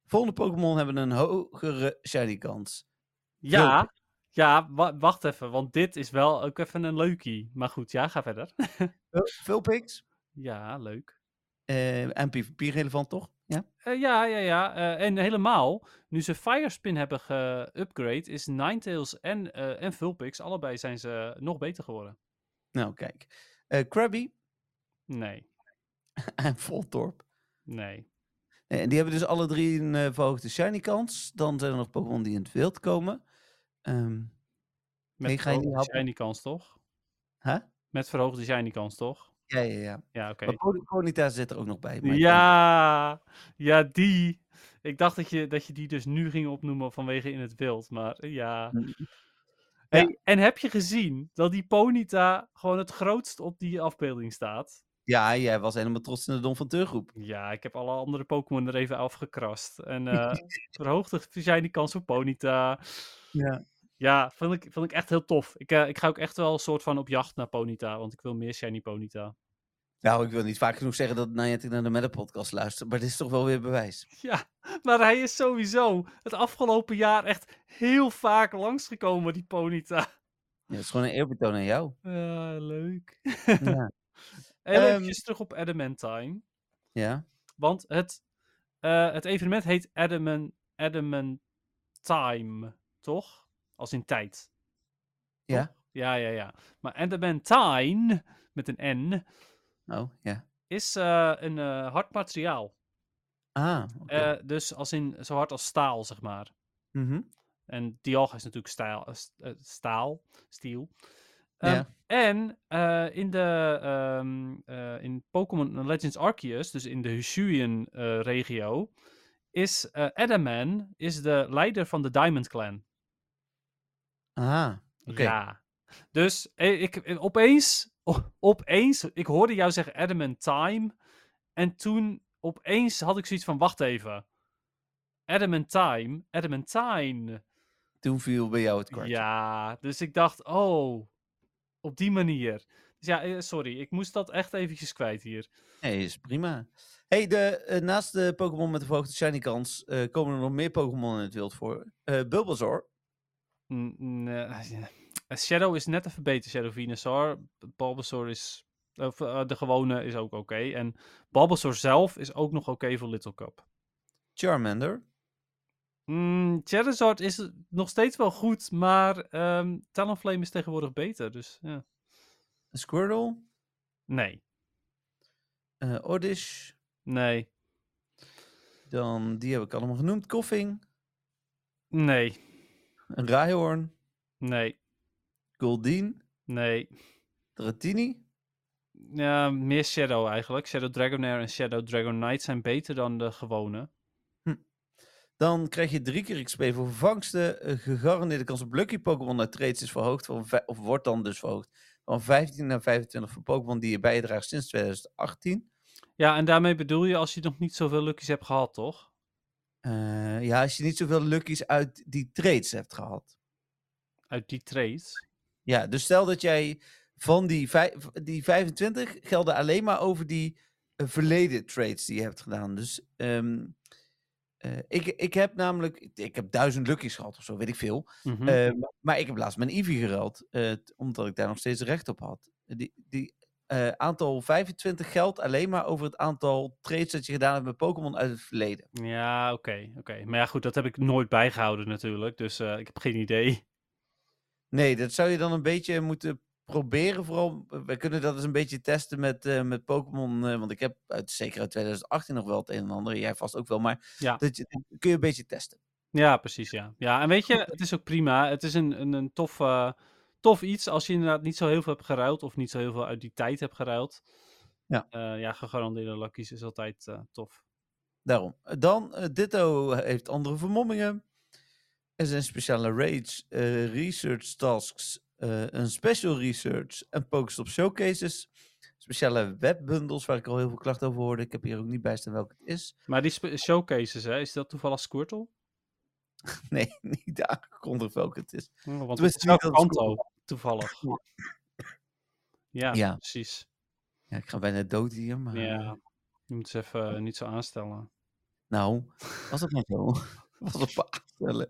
Volgende Pokémon hebben een hogere shiny kans. Ja, ja wa- wacht even, want dit is wel ook even een leukie. Maar goed, ja, ga verder. Vulpix. ja, leuk. Eh en PvP relevant toch? Ja. Eh, ja, ja, ja. eh, en helemaal, nu ze Firespin hebben geupgrade, is Ninetales en, en Vulpix, allebei zijn ze nog beter geworden. Nou, kijk. Krabby Nee, en Voltorp. nee. En die hebben dus alle drie een verhoogde shiny kans. Dan zijn er nog Pokémon die in het wild komen. Ehm Met verhoogde shiny kans, toch? huh? Met verhoogde shiny kans, toch? Ja, ja, ja. Ja, oké. Maar Pony- Ponyta zit er ook nog bij. Ja, ja, die. Ik dacht dat je, dat je die dus nu ging opnoemen vanwege in het wild, maar eh, ja. denk- Hey, En heb je gezien dat die Ponyta gewoon het grootst op die afbeelding staat? Ja, jij was helemaal trots in de Don van Teurgroep. Ja, ik heb alle andere Pokémon er even afgekrast. En eh verhoogde shiny kans voor Ponyta. Ja. Ja, vind ik, vind ik echt heel tof. Ik, eh, ik ga ook echt wel een soort van op jacht naar Ponyta, want ik wil meer shiny Ponyta. Nou, ik wil niet vaak genoeg zeggen dat Niantic naar de Meta podcast luistert. Maar dit is toch wel weer bewijs. Ja, maar hij is sowieso het afgelopen jaar echt heel vaak langsgekomen, die Ponyta. Ja, het is gewoon een eerbetoon aan jou. Ja, leuk. ja. Ehm, even terug op Adamantine. ja. Want het, eh, het evenement heet Adamant, Adamant Time, toch? Als in tijd. Ja. Ja, ja, ja. Maar adamantine, met een N, Oh, ja. is eh, een eh, hard materiaal. Ah. Eh, dus als in zo hard als staal, zeg maar. Mhm. En dialga is natuurlijk staal, st- staal steel. Ehm, Ja. En eh, in de ehm, eh, in Pokémon Legends Arceus, dus in de Hisuian eh, regio, is Adaman is de leider van de Diamond Clan. Ah, oké. Ja. Dus eh, ik, eh, opeens, opeens, ik hoorde jou zeggen Adamantine. En toen opeens had ik zoiets van, wacht even. Adamantine, Adamantine. Toen viel bij jou het kwartje. Ja, dus ik dacht, oh, op die manier. Dus ja, eh, sorry, ik moest dat echt eventjes kwijt hier. Nee, is prima. Hey, de, naast de Pokémon met de verhoogde shiny kans komen er nog meer Pokémon in het wild voor. Eh Bulbasaur. Eh, ja. Shadow is net even beter, Shadow Venusaur. Bulbasaur is, of, eh, de gewone is ook oké. En Bulbasaur zelf is ook nog oké voor Little Cup. Charmander. Mm, Charizard is nog steeds wel goed, maar ehm Talonflame is tegenwoordig beter, dus ja. Squirtle. Nee, eh Oddish. nee, Dan, die heb ik allemaal genoemd. Koffing. nee, Een Rhyhorn. nee, Goldeen. nee. Dratini. Ja, meer Shadow eigenlijk. Shadow Dragonair en Shadow Dragonite zijn beter dan de gewone. Dan krijg je drie keer XP voor vervangsten. Eh, gegarandeerde kans op Lucky Pokémon uit trades is verhoogd. Van of wordt dan dus verhoogd. Van 15 naar 25 voor Pokémon die je bijdraagt sinds 2018. Ja, en daarmee bedoel je als je nog niet zoveel luckies hebt gehad, toch? Eh, ja, als je niet zoveel Lucky's uit die trades hebt gehad. Uit die trades. Ja, dus stel dat jij van die, die 25 gelden alleen maar over die eh, verleden trades die je hebt gedaan. Dus ehm, eh, ik, ik heb namelijk, ik, heb duizend luckies gehad of zo, weet ik veel. Mhm. Eh, maar- maar ik heb laatst mijn Eevee geruild, omdat ik daar nog steeds recht op had. Die, die eh, aantal 25 geldt alleen maar over het aantal trades dat je gedaan hebt met Pokémon uit het verleden. Ja, oké, oké. Maar ja, goed, dat heb ik nooit bijgehouden natuurlijk, dus eh, ik heb geen idee. Nee, dat zou je dan een beetje moeten proberen. Vooral, we kunnen dat eens een beetje testen met, eh, met Pokémon. want ik heb uit, zeker uit 2018 nog wel het een en ander. Jij vast ook wel, maar Ja. dat, je, dat kun je een beetje testen. Ja, precies, ja. Ja, en weet je, het is ook prima. Het is een, een, een tof, tof iets als je inderdaad niet zo heel veel hebt geruild of niet zo heel veel uit die tijd hebt geruild. Ja. Eh, ja, gegarandeerde luckies is altijd eh, tof. Daarom. Eh, Dan, Ditto heeft andere vermommingen. Er zijn speciale raids, research tasks, een special research en Pokestop showcases. Speciale webbundels waar ik al heel veel klachten over hoorde. Ik heb hier ook niet bij staan welke het is. Maar die showcases, hè, is dat toevallig Squirtle? Nee, niet aangekondigd welke het is. Oh, want het is Kanto, toevallig. Ja, Ja. precies. Ja, ik ga bijna dood hier, maar... Ja, je moet ze even eh, niet zo aanstellen. Nou, was dat nou zo? was op aanstellen.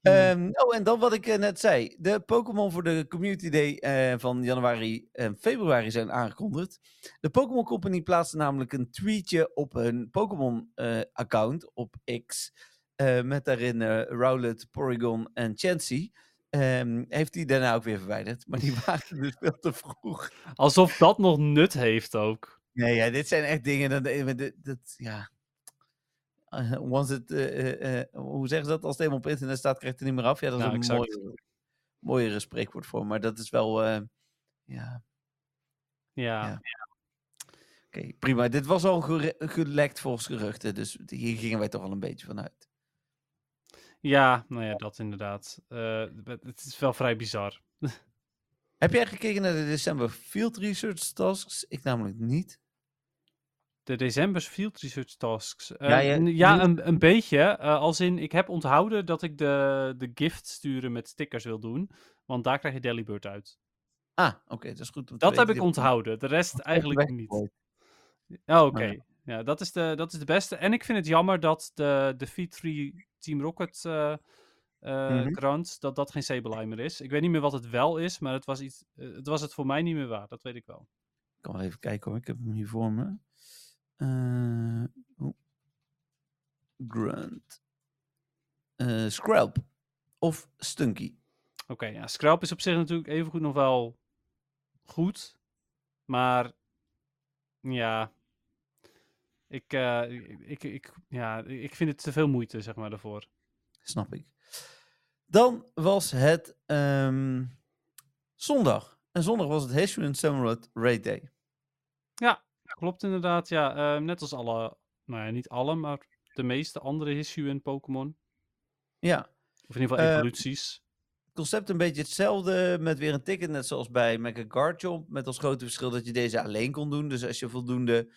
Ja. Ehm, oh, en dan wat ik eh, net zei. De Pokémon voor de Community Day eh, van januari en februari zijn aangekondigd. De Pokémon Company plaatste namelijk een tweetje op hun Pokémon-account op X. eh, met daarin eh Rowlet, Porygon en Chansey. Ehm, heeft die daarna ook weer verwijderd. Maar die waren dus veel te vroeg. Alsof dat nog nut heeft ook. Nee, ja, dit zijn echt dingen. Dat, dat, dat, ja. Eh, once het, eh, eh, eh, hoe zeggen ze dat? Als het eenmaal op internet staat, krijgt het niet meer af. Ja, dat is Ja, een exact. mooiere, mooiere spreekwoord voor. Maar dat is wel. eh, ja, Ja, Ja. oké, prima. Dit was al gelekt volgens geruchten. Dus hier gingen wij toch al een beetje vanuit. Ja nou ja, dat inderdaad. Eh, het is wel vrij bizar. Heb jij gekeken naar de december Field Research Tasks? Ik namelijk niet. De decembers field research tasks. Eh, Ja, je- ja een, een beetje. eh, als in, ik heb onthouden dat ik de, de gift sturen met stickers wil doen. Want daar krijg je Delibird uit. Ah, oké, dat is goed. Dat heb ik onthouden. De rest eigenlijk niet. Oh, oké. ja. Ja, dat is, de, dat is de beste. En ik vind het jammer dat de, de V3 Team Rocket Mhm. grant, dat dat geen Sableye meer is. Ik weet niet meer wat het wel is, maar het was, iets, eh, het was het voor mij niet meer waard. Dat weet ik wel. Ik kan wel even kijken hoor. Ik heb hem hier voor me. Oh. Grunt. Scrub. Of Stunky. Oké, ja, Scrap is op zich natuurlijk evengoed nog wel goed. Maar ja, ik, uh, ik, ik, ja, ik vind het te veel moeite, zeg maar, daarvoor. Snap ik. Dan was het um, zondag. En zondag was het Hisuian Summerwood Raid Day. Ja, klopt inderdaad. Ja, uh, net als alle, nou ja, niet alle, maar de meeste andere Hisuian Pokémon. Ja. Of in ieder geval evoluties. Uh, het concept een beetje hetzelfde, met weer een ticket, net zoals bij Mega Garchomp. Met als grote verschil dat je deze alleen kon doen. Dus als je voldoende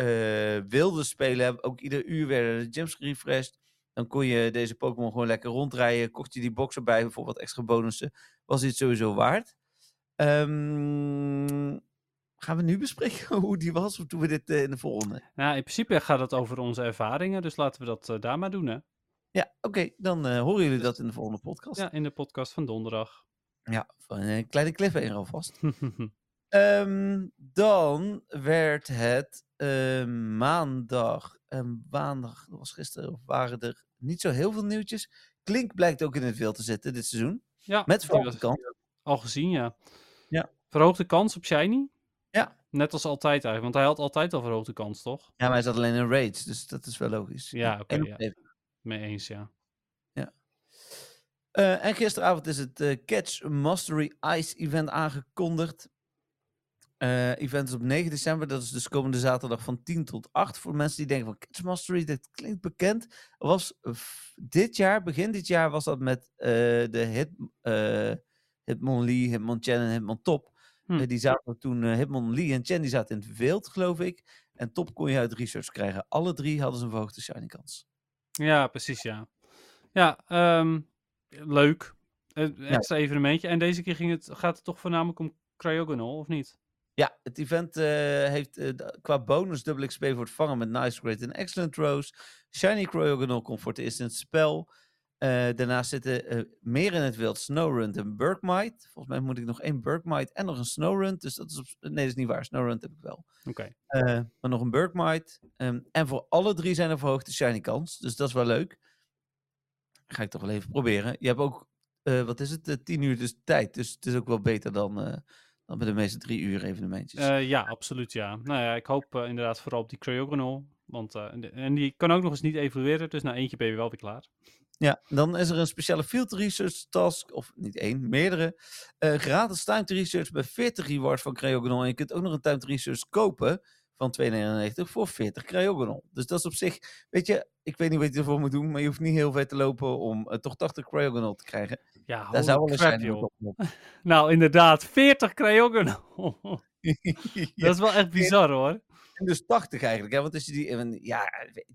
uh, wilde spelen, ook ieder uur werden de gyms gerefreshed. Dan kon je deze Pokémon gewoon lekker rondrijden. Kocht je die box erbij voor wat extra bonussen. Was dit sowieso waard. Um, gaan we nu bespreken hoe die was? Of doen we dit uh, in de volgende? Nou, in principe gaat het over onze ervaringen. Dus laten we dat uh, daar maar doen, hè? Ja, oké. Okay, dan uh, horen jullie dat in de volgende podcast. Ja, in de podcast van donderdag. Ja, van een kleine cliffhanger alvast. um, dan werd het maandag. En maandag, dat was gisteren, waren er niet zo heel veel nieuwtjes. Klink blijkt ook in het wild te zitten dit seizoen. Ja, met verhoogde kans. Al gezien, ja. Ja. Verhoogde kans op Shiny? Ja. Net als altijd eigenlijk, want hij had altijd al verhoogde kans, toch? Ja, maar hij zat alleen in raids, dus dat is wel logisch. Ja, oké. Okay, ja. Mee eens, ja. Ja. Uh, en gisteravond is het uh, Catch Mastery Ice event aangekondigd. Uh, event is op 9 december, dat is dus komende zaterdag van 10 tot 8. Voor mensen die denken van Catch Mastery, dat klinkt bekend. Was dit jaar, begin dit jaar, was dat met de Hit, Hitmonlee, Hitmonchan en Hitmontop. Hm. die zaten toen, Hitmonlee en Chen, die zaten in het wild, geloof ik. En Top kon je uit research krijgen. Alle drie hadden ze een verhoogde shiny kans. Ja, precies, ja. Ja, um, leuk. Een extra ja. evenementje. En deze keer ging het, gaat het toch voornamelijk om Cryogonal, of niet? Ja, het event uh, heeft uh, qua bonus dubbel XP voor het vangen met Nice, Great en Excellent Rose. Shiny Cryogonal komt voor het eerst in het spel. Uh, daarnaast zitten meer in het wild Snowrun en Burkmite. Volgens mij moet ik nog één Burkmite en nog een Snowrun. Dus dat is op... Nee, dat is niet waar. Snowrun heb ik wel. Oké. Okay. maar nog een Burkmite. Um, en voor alle drie zijn er verhoogde shiny kans. Dus dat is wel leuk. Ga ik toch wel even proberen. Je hebt ook, wat is het, tien uur dus tijd. Dus het is ook wel beter dan dan bij de meeste drie uur evenementjes. Uh, ja, absoluut ja. Nou ja, ik hoop uh, inderdaad vooral op die Cryogonal. Want, uh, en die kan ook nog eens niet evolueren, dus na eentje ben je wel weer klaar. Ja, dan is er een speciale field research task, of niet één, meerdere. gratis timed research bij 40 rewards van Cryogonal. En je kunt ook nog een timed research kopen van 2,99 voor 40 Cryogonal. Dus dat is op zich, weet je, ik weet niet wat je ervoor moet doen, maar je hoeft niet heel ver te lopen om uh, toch 80 Cryogonal te krijgen. Ja, Daar zou wel joh. Op. nou, inderdaad, 40 Cryogonal. Dat is wel echt bizar hoor. En dus 80 eigenlijk, hè? want als je die, ja,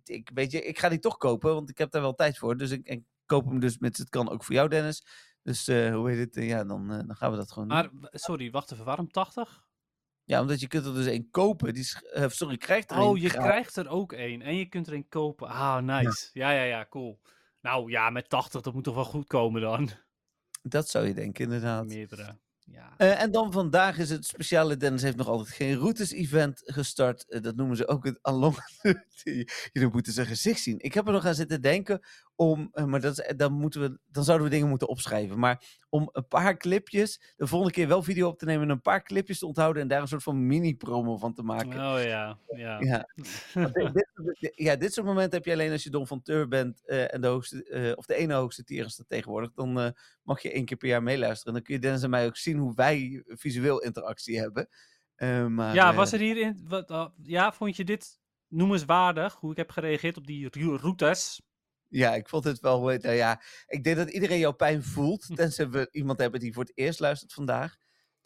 ik, weet je, ik ga die toch kopen, want ik heb daar wel tijd voor. Dus ik, ik koop hem dus met, het kan ook voor jou Dennis. Dus uh, hoe heet het, ja, dan, uh, dan gaan we dat gewoon maar, doen. sorry, wacht even, waarom 80? Ja, omdat je kunt er dus één kopen. Die, uh, sorry, krijgt er Oh, je krijgt er ook één. En je kunt er één kopen. Ah, nice. Ja. ja, ja, ja, cool. Nou ja, met 80, dat moet toch wel goed komen dan? Dat zou je denken, inderdaad. Meerdere. Ja. Uh, en dan vandaag is het speciale. Dennis heeft nog altijd geen routes-event gestart. Uh, dat noemen ze ook het Along. Jullie moeten zijn gezicht zien. Ik heb er nog aan zitten denken om. Uh, maar dat is, dan, moeten we, dan zouden we dingen moeten opschrijven. Maar om een paar clipjes. De volgende keer wel video op te nemen. En een paar clipjes te onthouden. En daar een soort van mini-promo van te maken. Oh ja. Ja, ja. dit, dit, ja dit soort momenten heb je alleen als je Don van Teur bent. en de hoogste. of de ene hoogste tier is dat tegenwoordig. Dan mag je één keer per jaar meeluisteren. En dan kun je Dennis en mij ook zien hoe wij visueel interactie hebben. Uh, maar, ja, was er hierin. Wat, uh, ja, vond je dit noemenswaardig? Hoe ik heb gereageerd op die routes? Ja, ik vond het wel. Nou ja, ik denk dat iedereen jouw pijn voelt. Tenzij we iemand hebben die voor het eerst luistert vandaag.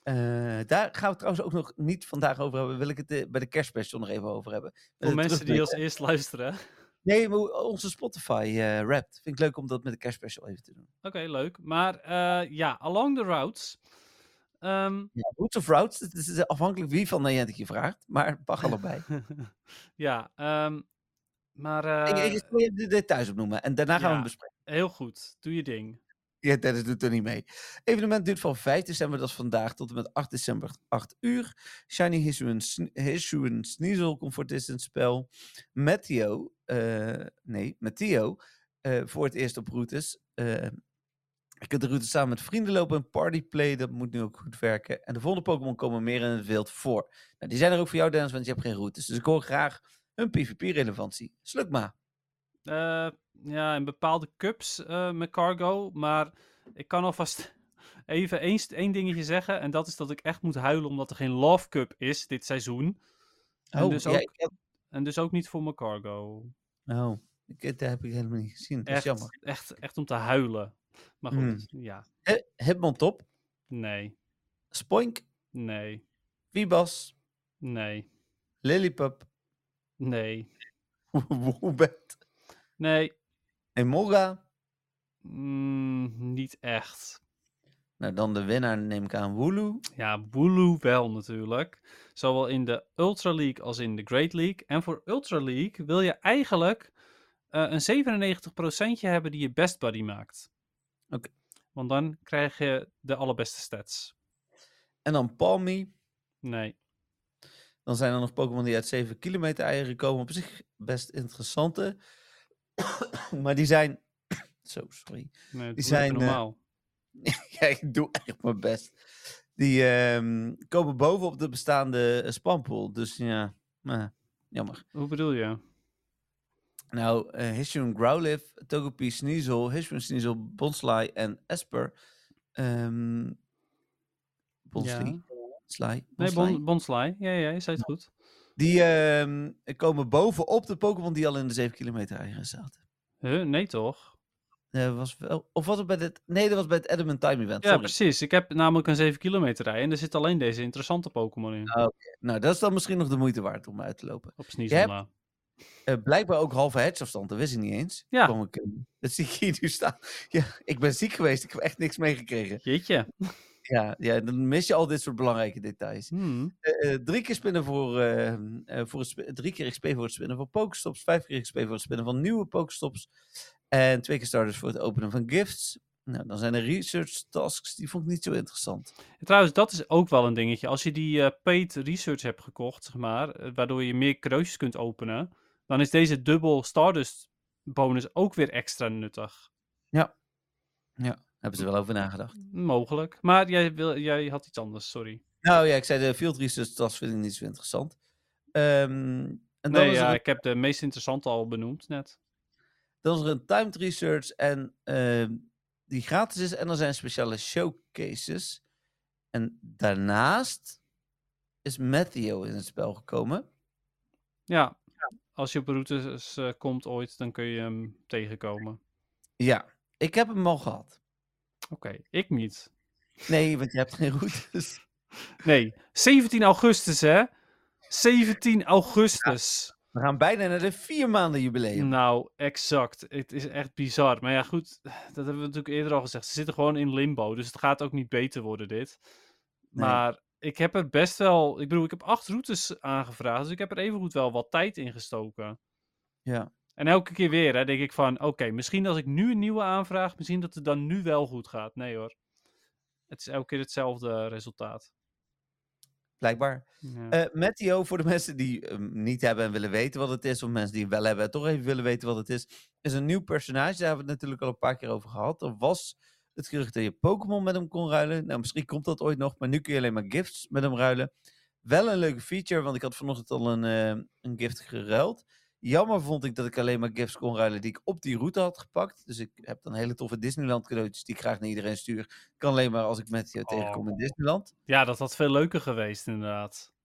Uh, daar gaan we trouwens ook nog niet vandaag over hebben. Wil ik het bij de kerstspecial nog even over hebben. Voor mensen die als eerst luisteren. Nee, onze Spotify uh, rapt. Vind ik leuk om dat met de kerstspecial even te doen. Oké, okay, leuk. Maar uh, ja, along the routes. Um, ja, routes of routes, het is afhankelijk wie van Niantic je vraagt, maar pak allebei. ja, um, maar... Uh, ik, ik zal je de details opnoemen en daarna gaan ja, we hem bespreken. Heel goed, doe je ding. Ja, Dennis doet er niet mee. Evenement duurt van 5 december, dat is vandaag, tot en met 8 december, 8 uur. Shiny Hisuian Sneasel komt voor het eerst in het spel. Matteo, uh, nee, Matteo, uh, voor het eerst op routes. Je kunt de route samen met vrienden lopen. Een partyplay, dat moet nu ook goed werken. En de volgende Pokémon komen meer in het wild voor. Nou, die zijn er ook voor jou, Dennis, want je hebt geen routes. Dus ik hoor graag een PvP-relevantie. Slukma. Uh, ja, in bepaalde cups uh, met cargo. Maar ik kan alvast even één, één dingetje zeggen. En dat is dat ik echt moet huilen omdat er geen Love Cup is dit seizoen. En, Oh, dus, ja, ook, heb- en dus ook niet voor mijn cargo. Oh, ik, dat heb ik helemaal niet gezien. Dat is Echt, jammer. echt, echt om te huilen. Maar goed, Hmm. ja. Hitmontop, Nee, Spoink, nee, Vibas, nee, Lillipup, nee, Woobet, nee. Emolga. Mm, niet echt. Nou, dan de winnaar neem ik aan Wooloo. Ja, Wooloo wel natuurlijk. Zowel in de Ultra League als in de Great League. En voor Ultra League wil je eigenlijk eh, een 97% hebben die je best buddy maakt. Oké. Want dan krijg je de allerbeste stats. En dan Palmy. Nee. Dan zijn er nog Pokémon die uit 7 kilometer eieren komen. Op zich best interessante. maar die zijn... Zo, sorry. nee Die zijn, eh, normaal. ja, ik doe echt mijn best. Die ehm, komen bovenop de bestaande eh, spampool. Dus ja, eh, jammer. Hoe bedoel je? Nou, Hishun Growlithe, Togepi Sneasel, Hishun Sneasel, Bonsly en Esper. ehm Bonsly? Sly? Nee, Bonsly? bon, Bonsly. Ja, ja, je zei het goed. Die ehm, komen bovenop de Pokémon die al in de 7 kilometer eieren zaten. Huh? Nee toch? Eh, was wel, of was het bij het... Nee, dat was bij het Adamant Time Event. Ja, sorry. precies. Ik heb namelijk een 7 kilometer rij en er zit alleen deze interessante Pokémon in. Nou, dat is dan misschien nog de moeite waard om uit te lopen. Op Sneasel na. Eh, blijkbaar ook halve hedgeafstand, dat wist ik niet eens. Ja. Ik, eh, dat zie ik hier nu staan. Ja, ik ben ziek geweest, ik heb echt niks meegekregen. Jeetje. Ja, ja, dan mis je al dit soort belangrijke details. Hmm. Eh, eh, drie keer spinnen voor, eh, eh, voor het drie keer XP voor het spinnen van Pokestops, vijf keer XP voor het spinnen van nieuwe Pokestops en twee keer starters voor het openen van gifts. Nou, dan zijn er research tasks, die vond ik niet zo interessant. Trouwens, dat is ook wel een dingetje. Als je die paid research hebt gekocht, zeg maar, waardoor je meer cadeautjes kunt openen, dan is deze dubbel Stardust bonus ook weer extra nuttig. Ja, hebben ze wel over nagedacht. Mogelijk. Maar jij, wil, jij had iets anders, sorry. Nou ja, ik zei de field research tas vind ik niet zo interessant. Ehm, en dan, Nee, ja, een, ik heb de meest interessante al benoemd net. dan is er een timed research en ehm, die gratis is en er zijn speciale showcases. En daarnaast is Matteo in het spel gekomen. Ja, als je op routes eh, komt ooit, dan kun je hem tegenkomen. Ja, ik heb hem al gehad. Oké, ik niet. Nee, want je hebt geen routes. Nee, 17 augustus hè? 17 augustus. We gaan bijna naar de vier maanden jubileum. Nou, exact. Het is echt bizar. Maar ja, goed, dat hebben we natuurlijk eerder al gezegd. Ze zitten gewoon in limbo, dus het gaat ook niet beter worden, dit. Nee. Maar ik heb er best wel... Ik bedoel, ik heb acht routes aangevraagd, dus ik heb er evengoed wel wat tijd in gestoken. Ja. En elke keer weer, hè, denk ik van... Oké, misschien als ik nu een nieuwe aanvraag, misschien dat het dan nu wel goed gaat. Nee hoor. Het is elke keer hetzelfde resultaat. Blijkbaar. Ja. Eh Matteo, voor de mensen die hem niet hebben en willen weten wat het is, of mensen die wel hebben en toch even willen weten wat het is, is een nieuw personage. Daar hebben we het natuurlijk al een paar keer over gehad. Er was het gerucht dat je Pokémon met hem kon ruilen. Nou, misschien komt dat ooit nog, maar nu kun je alleen maar gifts met hem ruilen. Wel een leuke feature, want ik had vanochtend al een, eh, een gift geruild. Jammer vond ik dat ik alleen maar gifts kon ruilen die ik op die route had gepakt. Dus ik heb dan hele toffe Disneyland cadeautjes die ik graag naar iedereen stuur. Kan alleen maar als ik met jou tegenkom in Disneyland. ja, dat had veel leuker geweest inderdaad.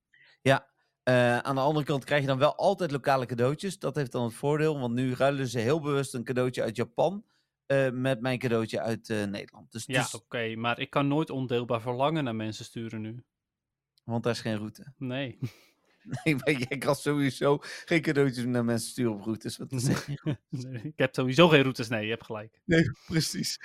Eh, aan de andere kant krijg je dan wel altijd lokale cadeautjes. Dat heeft dan het voordeel, want nu ruilen ze heel bewust een cadeautje uit Japan eh, met mijn cadeautje uit eh, Nederland. Dus, Ja, dus- oké, maar ik kan nooit ondeelbaar verlangen naar mensen sturen nu. want daar is geen route. Nee. Nee, maar jij kan sowieso geen cadeautjes naar mensen sturen op routes. Route. Nee, ik heb sowieso geen routes. Nee, je hebt gelijk. Nee, precies.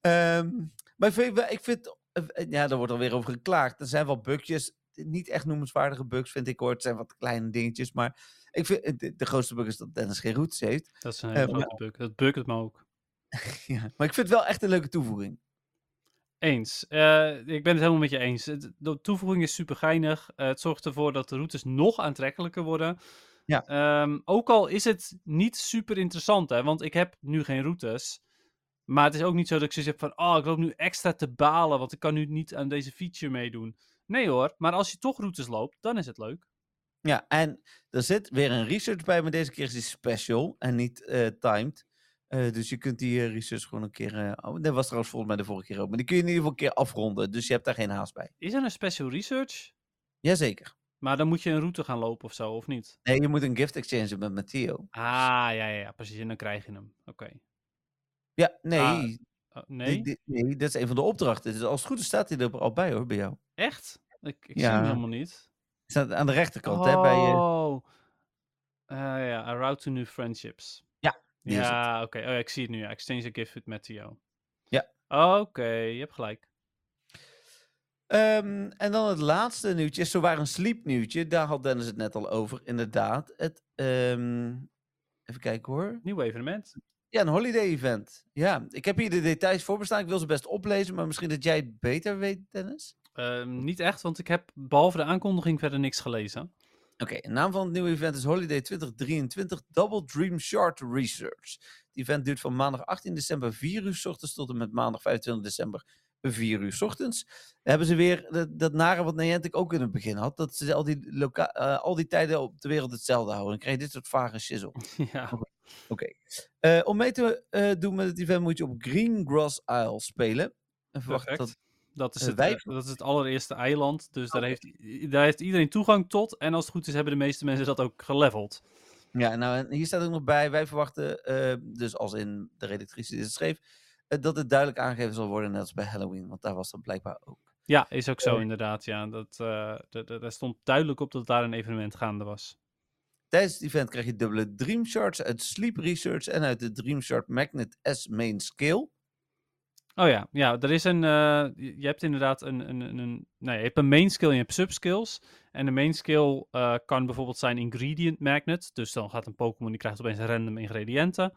Ehm, maar ik vind, wel- ik vind eh, eh, ja, daar wordt alweer over geklaagd. Er zijn wel bugjes, niet echt noemenswaardige bugs vind ik hoor. Het zijn wat kleine dingetjes, maar ik vind, eh, de, de grootste bug is dat Dennis geen routes heeft. Dat is een hele maar- grote bug. Dat bukt het me ook. Ja, maar ik vind het wel echt een leuke toevoeging. Eens. Eh, ik ben het helemaal met je eens. De toevoeging is super geinig. het zorgt ervoor dat de routes nog aantrekkelijker worden. Ja. Ehm, ook al is het niet super interessant, hè, want ik heb nu geen routes. Maar het is ook niet zo dat ik zoiets heb van, oh, ik loop nu extra te balen, want ik kan nu niet aan deze feature meedoen. Nee hoor, maar als je toch routes loopt, dan is het leuk. Ja, en er zit weer een research bij, maar deze keer is die special en niet eh, timed. Eh, dus je kunt die eh, research gewoon een keer. eh, oh, dat was trouwens volgens mij de vorige keer ook. Maar die kun je in ieder geval een keer afronden. Dus je hebt daar geen haast bij. Is er een special research? Jazeker. Maar dan moet je een route gaan lopen of zo, of niet? Nee, je moet een gift exchange met Matteo. Ah, ja, ja, ja, precies. En dan krijg je hem. Oké. Ja, nee. Ah, Oh, nee? die- nee, dat is een van de opdrachten. Dus als het goed is, staat hij er al bij hoor, bij jou. Echt? Ik, ik zie Ja. hem helemaal niet. Staat aan de rechterkant, hè? Bij, Oh. Eh, ja, a route to new friendships. Ja, oké. Oh, ja, ik zie het nu. Ja. Exchange a gift with Matteo. Ja. Oké, je hebt gelijk. Ehm, en dan het laatste nieuwtje, is zowaar een sleep nieuwtje. Daar had Dennis het net al over, inderdaad. Het, ehm, even kijken hoor. Nieuw evenement. Ja, een holiday event. Ja, ik heb hier de details voor me staan. Ik wil ze best oplezen, maar misschien dat jij het beter weet, Dennis. Ehm, niet echt, want ik heb behalve de aankondiging verder niks gelezen. Oké, de naam van het nieuwe event is Holiday 2023 Double Dream Short Research. Het event duurt van maandag 18 december 4 uur s ochtends tot en met maandag 25 december 4 uur s ochtends. Dan hebben ze weer dat, dat nare wat Niantic ook in het begin had. Dat ze al die, loka- eh, al die tijden op de wereld hetzelfde houden. Dan krijg je dit soort vage shizzle. ja. Oké. Eh, om mee te eh, doen met het event moet je op Greengrass Isle spelen. En verwacht Perfect. dat Dat is, eh, het, eh, dat is het allereerste eiland. Dus daar, heeft, daar heeft iedereen toegang tot. En als het goed is, hebben de meeste mensen dat ook geleveld. Ja, nou, en hier staat ook nog bij, wij verwachten, eh, dus als in de redactrice die het schreef, eh, dat het duidelijk aangegeven zal worden, net als bij Halloween, want daar was dat blijkbaar ook. Ja, is ook zo inderdaad. Ja, dat, daar stond duidelijk op dat daar een evenement gaande was. Tijdens het event krijg je dubbele Dream Shards uit Sleep Research en uit de Dream Shard Magnet S Main Skill. Oh ja, ja, er is een. eh, je hebt inderdaad een. een, een, een nee, je hebt een main skill en je hebt subskills. En de main skill eh, kan bijvoorbeeld zijn ingredient magnet. Dus dan gaat een Pokémon die krijgt opeens random ingrediënten.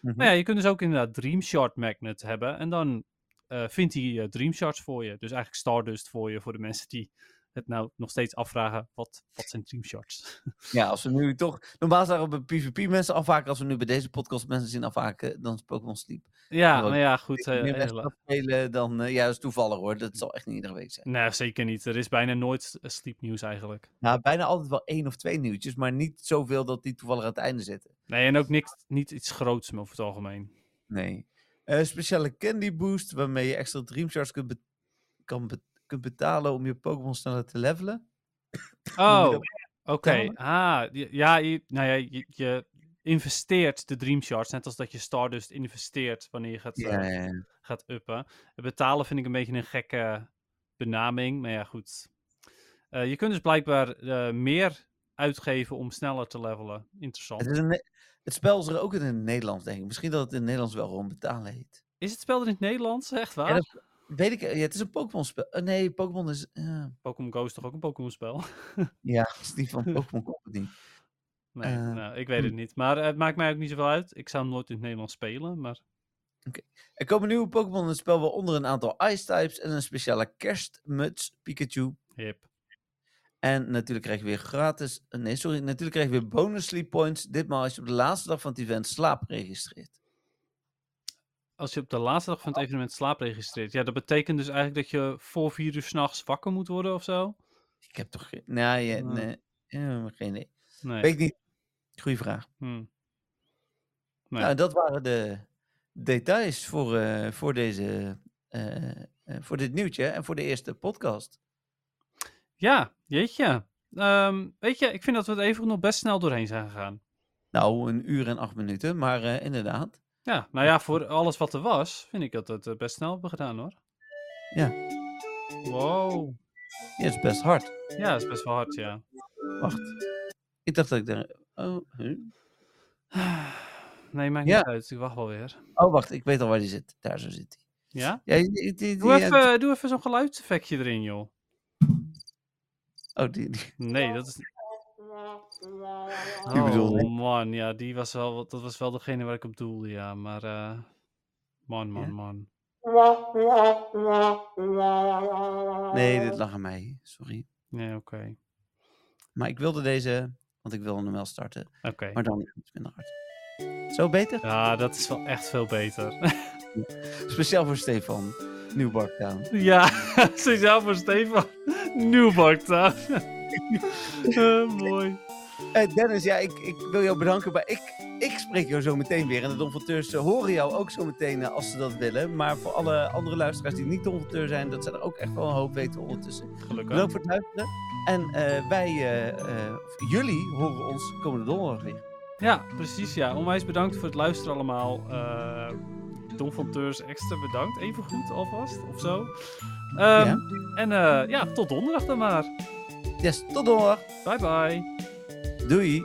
Mhm. Maar ja, je kunt dus ook inderdaad Dream Shard magnet hebben. En dan eh, vindt hij Dream Shards voor je. Dus eigenlijk Stardust voor je, voor de mensen die het nou nog steeds afvragen. Wat, wat zijn Dream Shards? Ja, als we nu toch, normaal zouden we bij PvP mensen afhaken, als we nu bij deze podcast mensen zien afhaken, dan is Pokémon Sleep. ja, maar ja, goed. Eh, afspelen dan, eh, ja, dat is toevallig hoor, dat zal echt niet iedere week zijn. Nee, zeker niet. Er is bijna nooit eh, sleep nieuws eigenlijk. Nou, bijna altijd wel één of twee nieuwtjes, maar niet zoveel dat die toevallig aan het einde zitten. Nee, en ook niks, niet iets groots over het algemeen. Nee. Eh, speciale Candy Boost, waarmee je extra Dream Shards kunt, be- kan be- kunt betalen om je Pokémon sneller te levelen. Oh, oké. Ah, ja, je, nou ja, je, je investeert de Dream Shards, net als dat je Stardust investeert wanneer je gaat, eh, gaat uppen. Betalen vind ik een beetje een gekke benaming, maar ja, goed. Eh, je kunt dus blijkbaar eh, meer uitgeven om sneller te levelen. Interessant. Het, is een, het spel is er ook in het Nederlands, denk ik. Misschien dat het in het Nederlands wel gewoon betalen heet. Is het spel er in het Nederlands? Echt waar? Ja, dat weet ik. Ja, het is een Pokémon spel. Eh, nee, Pokémon is. ja. Pokémon Go is toch ook een Pokémon spel? ja, is niet van Pokémon Company. Nee, Eh, nou, ik weet het niet. Maar eh, het maakt mij ook niet zoveel uit. Ik zou hem nooit in het Nederlands spelen, maar... Er komen nieuwe Pokémon in het spel, waaronder een aantal Ice-types en een speciale kerstmuts Pikachu. Hip. En natuurlijk krijg je weer gratis. eh, Nee, sorry. Natuurlijk krijg je weer bonus sleep points. Ditmaal als je op de laatste dag van het event slaap registreert. Als je op de laatste dag van het evenement slaap registreert. Ja, dat betekent dus eigenlijk dat je voor vier uur s'nachts wakker moet worden of zo? Ik heb toch geen. Nee, ja, Ja. nee. ja, geen idee. Nee. Weet ik niet. Goeie vraag. Hmm. Nee. Nou, dat waren de details voor, eh, voor, deze, eh, eh, voor dit nieuwtje en voor de eerste podcast. Ja, jeetje. Ehm, weet je, ik vind dat we het even nog best snel doorheen zijn gegaan. Nou, een uur en acht minuten, maar eh, inderdaad. Ja, nou ja, voor alles wat er was, vind ik dat we het eh, best snel hebben gedaan hoor. Ja. Wow. Ja, het is best hard. Ja, dat is best wel hard, ja. Wacht. Ik dacht dat ik daar. Oh, huh? Nee, maakt Ja. niet uit. Ik wacht wel weer. oh, wacht. Ik weet al waar die zit. Daar zo zit hij. Ja? Ja, die, die, die, Doe even, doe even zo'n geluidseffectje erin, joh. Oh, die, die. Nee, dat is... Bedoelde Oh ik. man, ja, die was wel, dat was wel degene waar ik op doelde, ja. Maar, eh man, man, Ja? man. Nee, dit lag aan mij. Sorry. Nee, oké. Maar ik wilde deze, want ik wilde hem wel starten. Oké. Maar dan iets minder hard. Zo beter? Ja, dat is wel echt veel beter. Speciaal voor Stefan. Nieuwbarktown. Ja, speciaal voor Stefan. Nieuwbarktown. Uh, mooi. Uh, Dennis, ja, ik, ik wil jou bedanken. Maar ik, ik spreek jou zo meteen weer. En de Donfonteurs horen jou ook zo meteen uh, als ze dat willen. Maar voor alle andere luisteraars die niet Donfonteur zijn, dat ze er ook echt wel een hoop weten ondertussen. Gelukkig. Bedankt voor het luisteren. En wij, of jullie, horen ons komende donderdag weer. Ja, precies. Ja. Onwijs bedankt voor het luisteren allemaal. Don van Teurs extra bedankt. Even goed alvast, of zo. Um, ja. En uh, ja, tot donderdag dan maar. Yes, tot donderdag. Bye bye. Doei.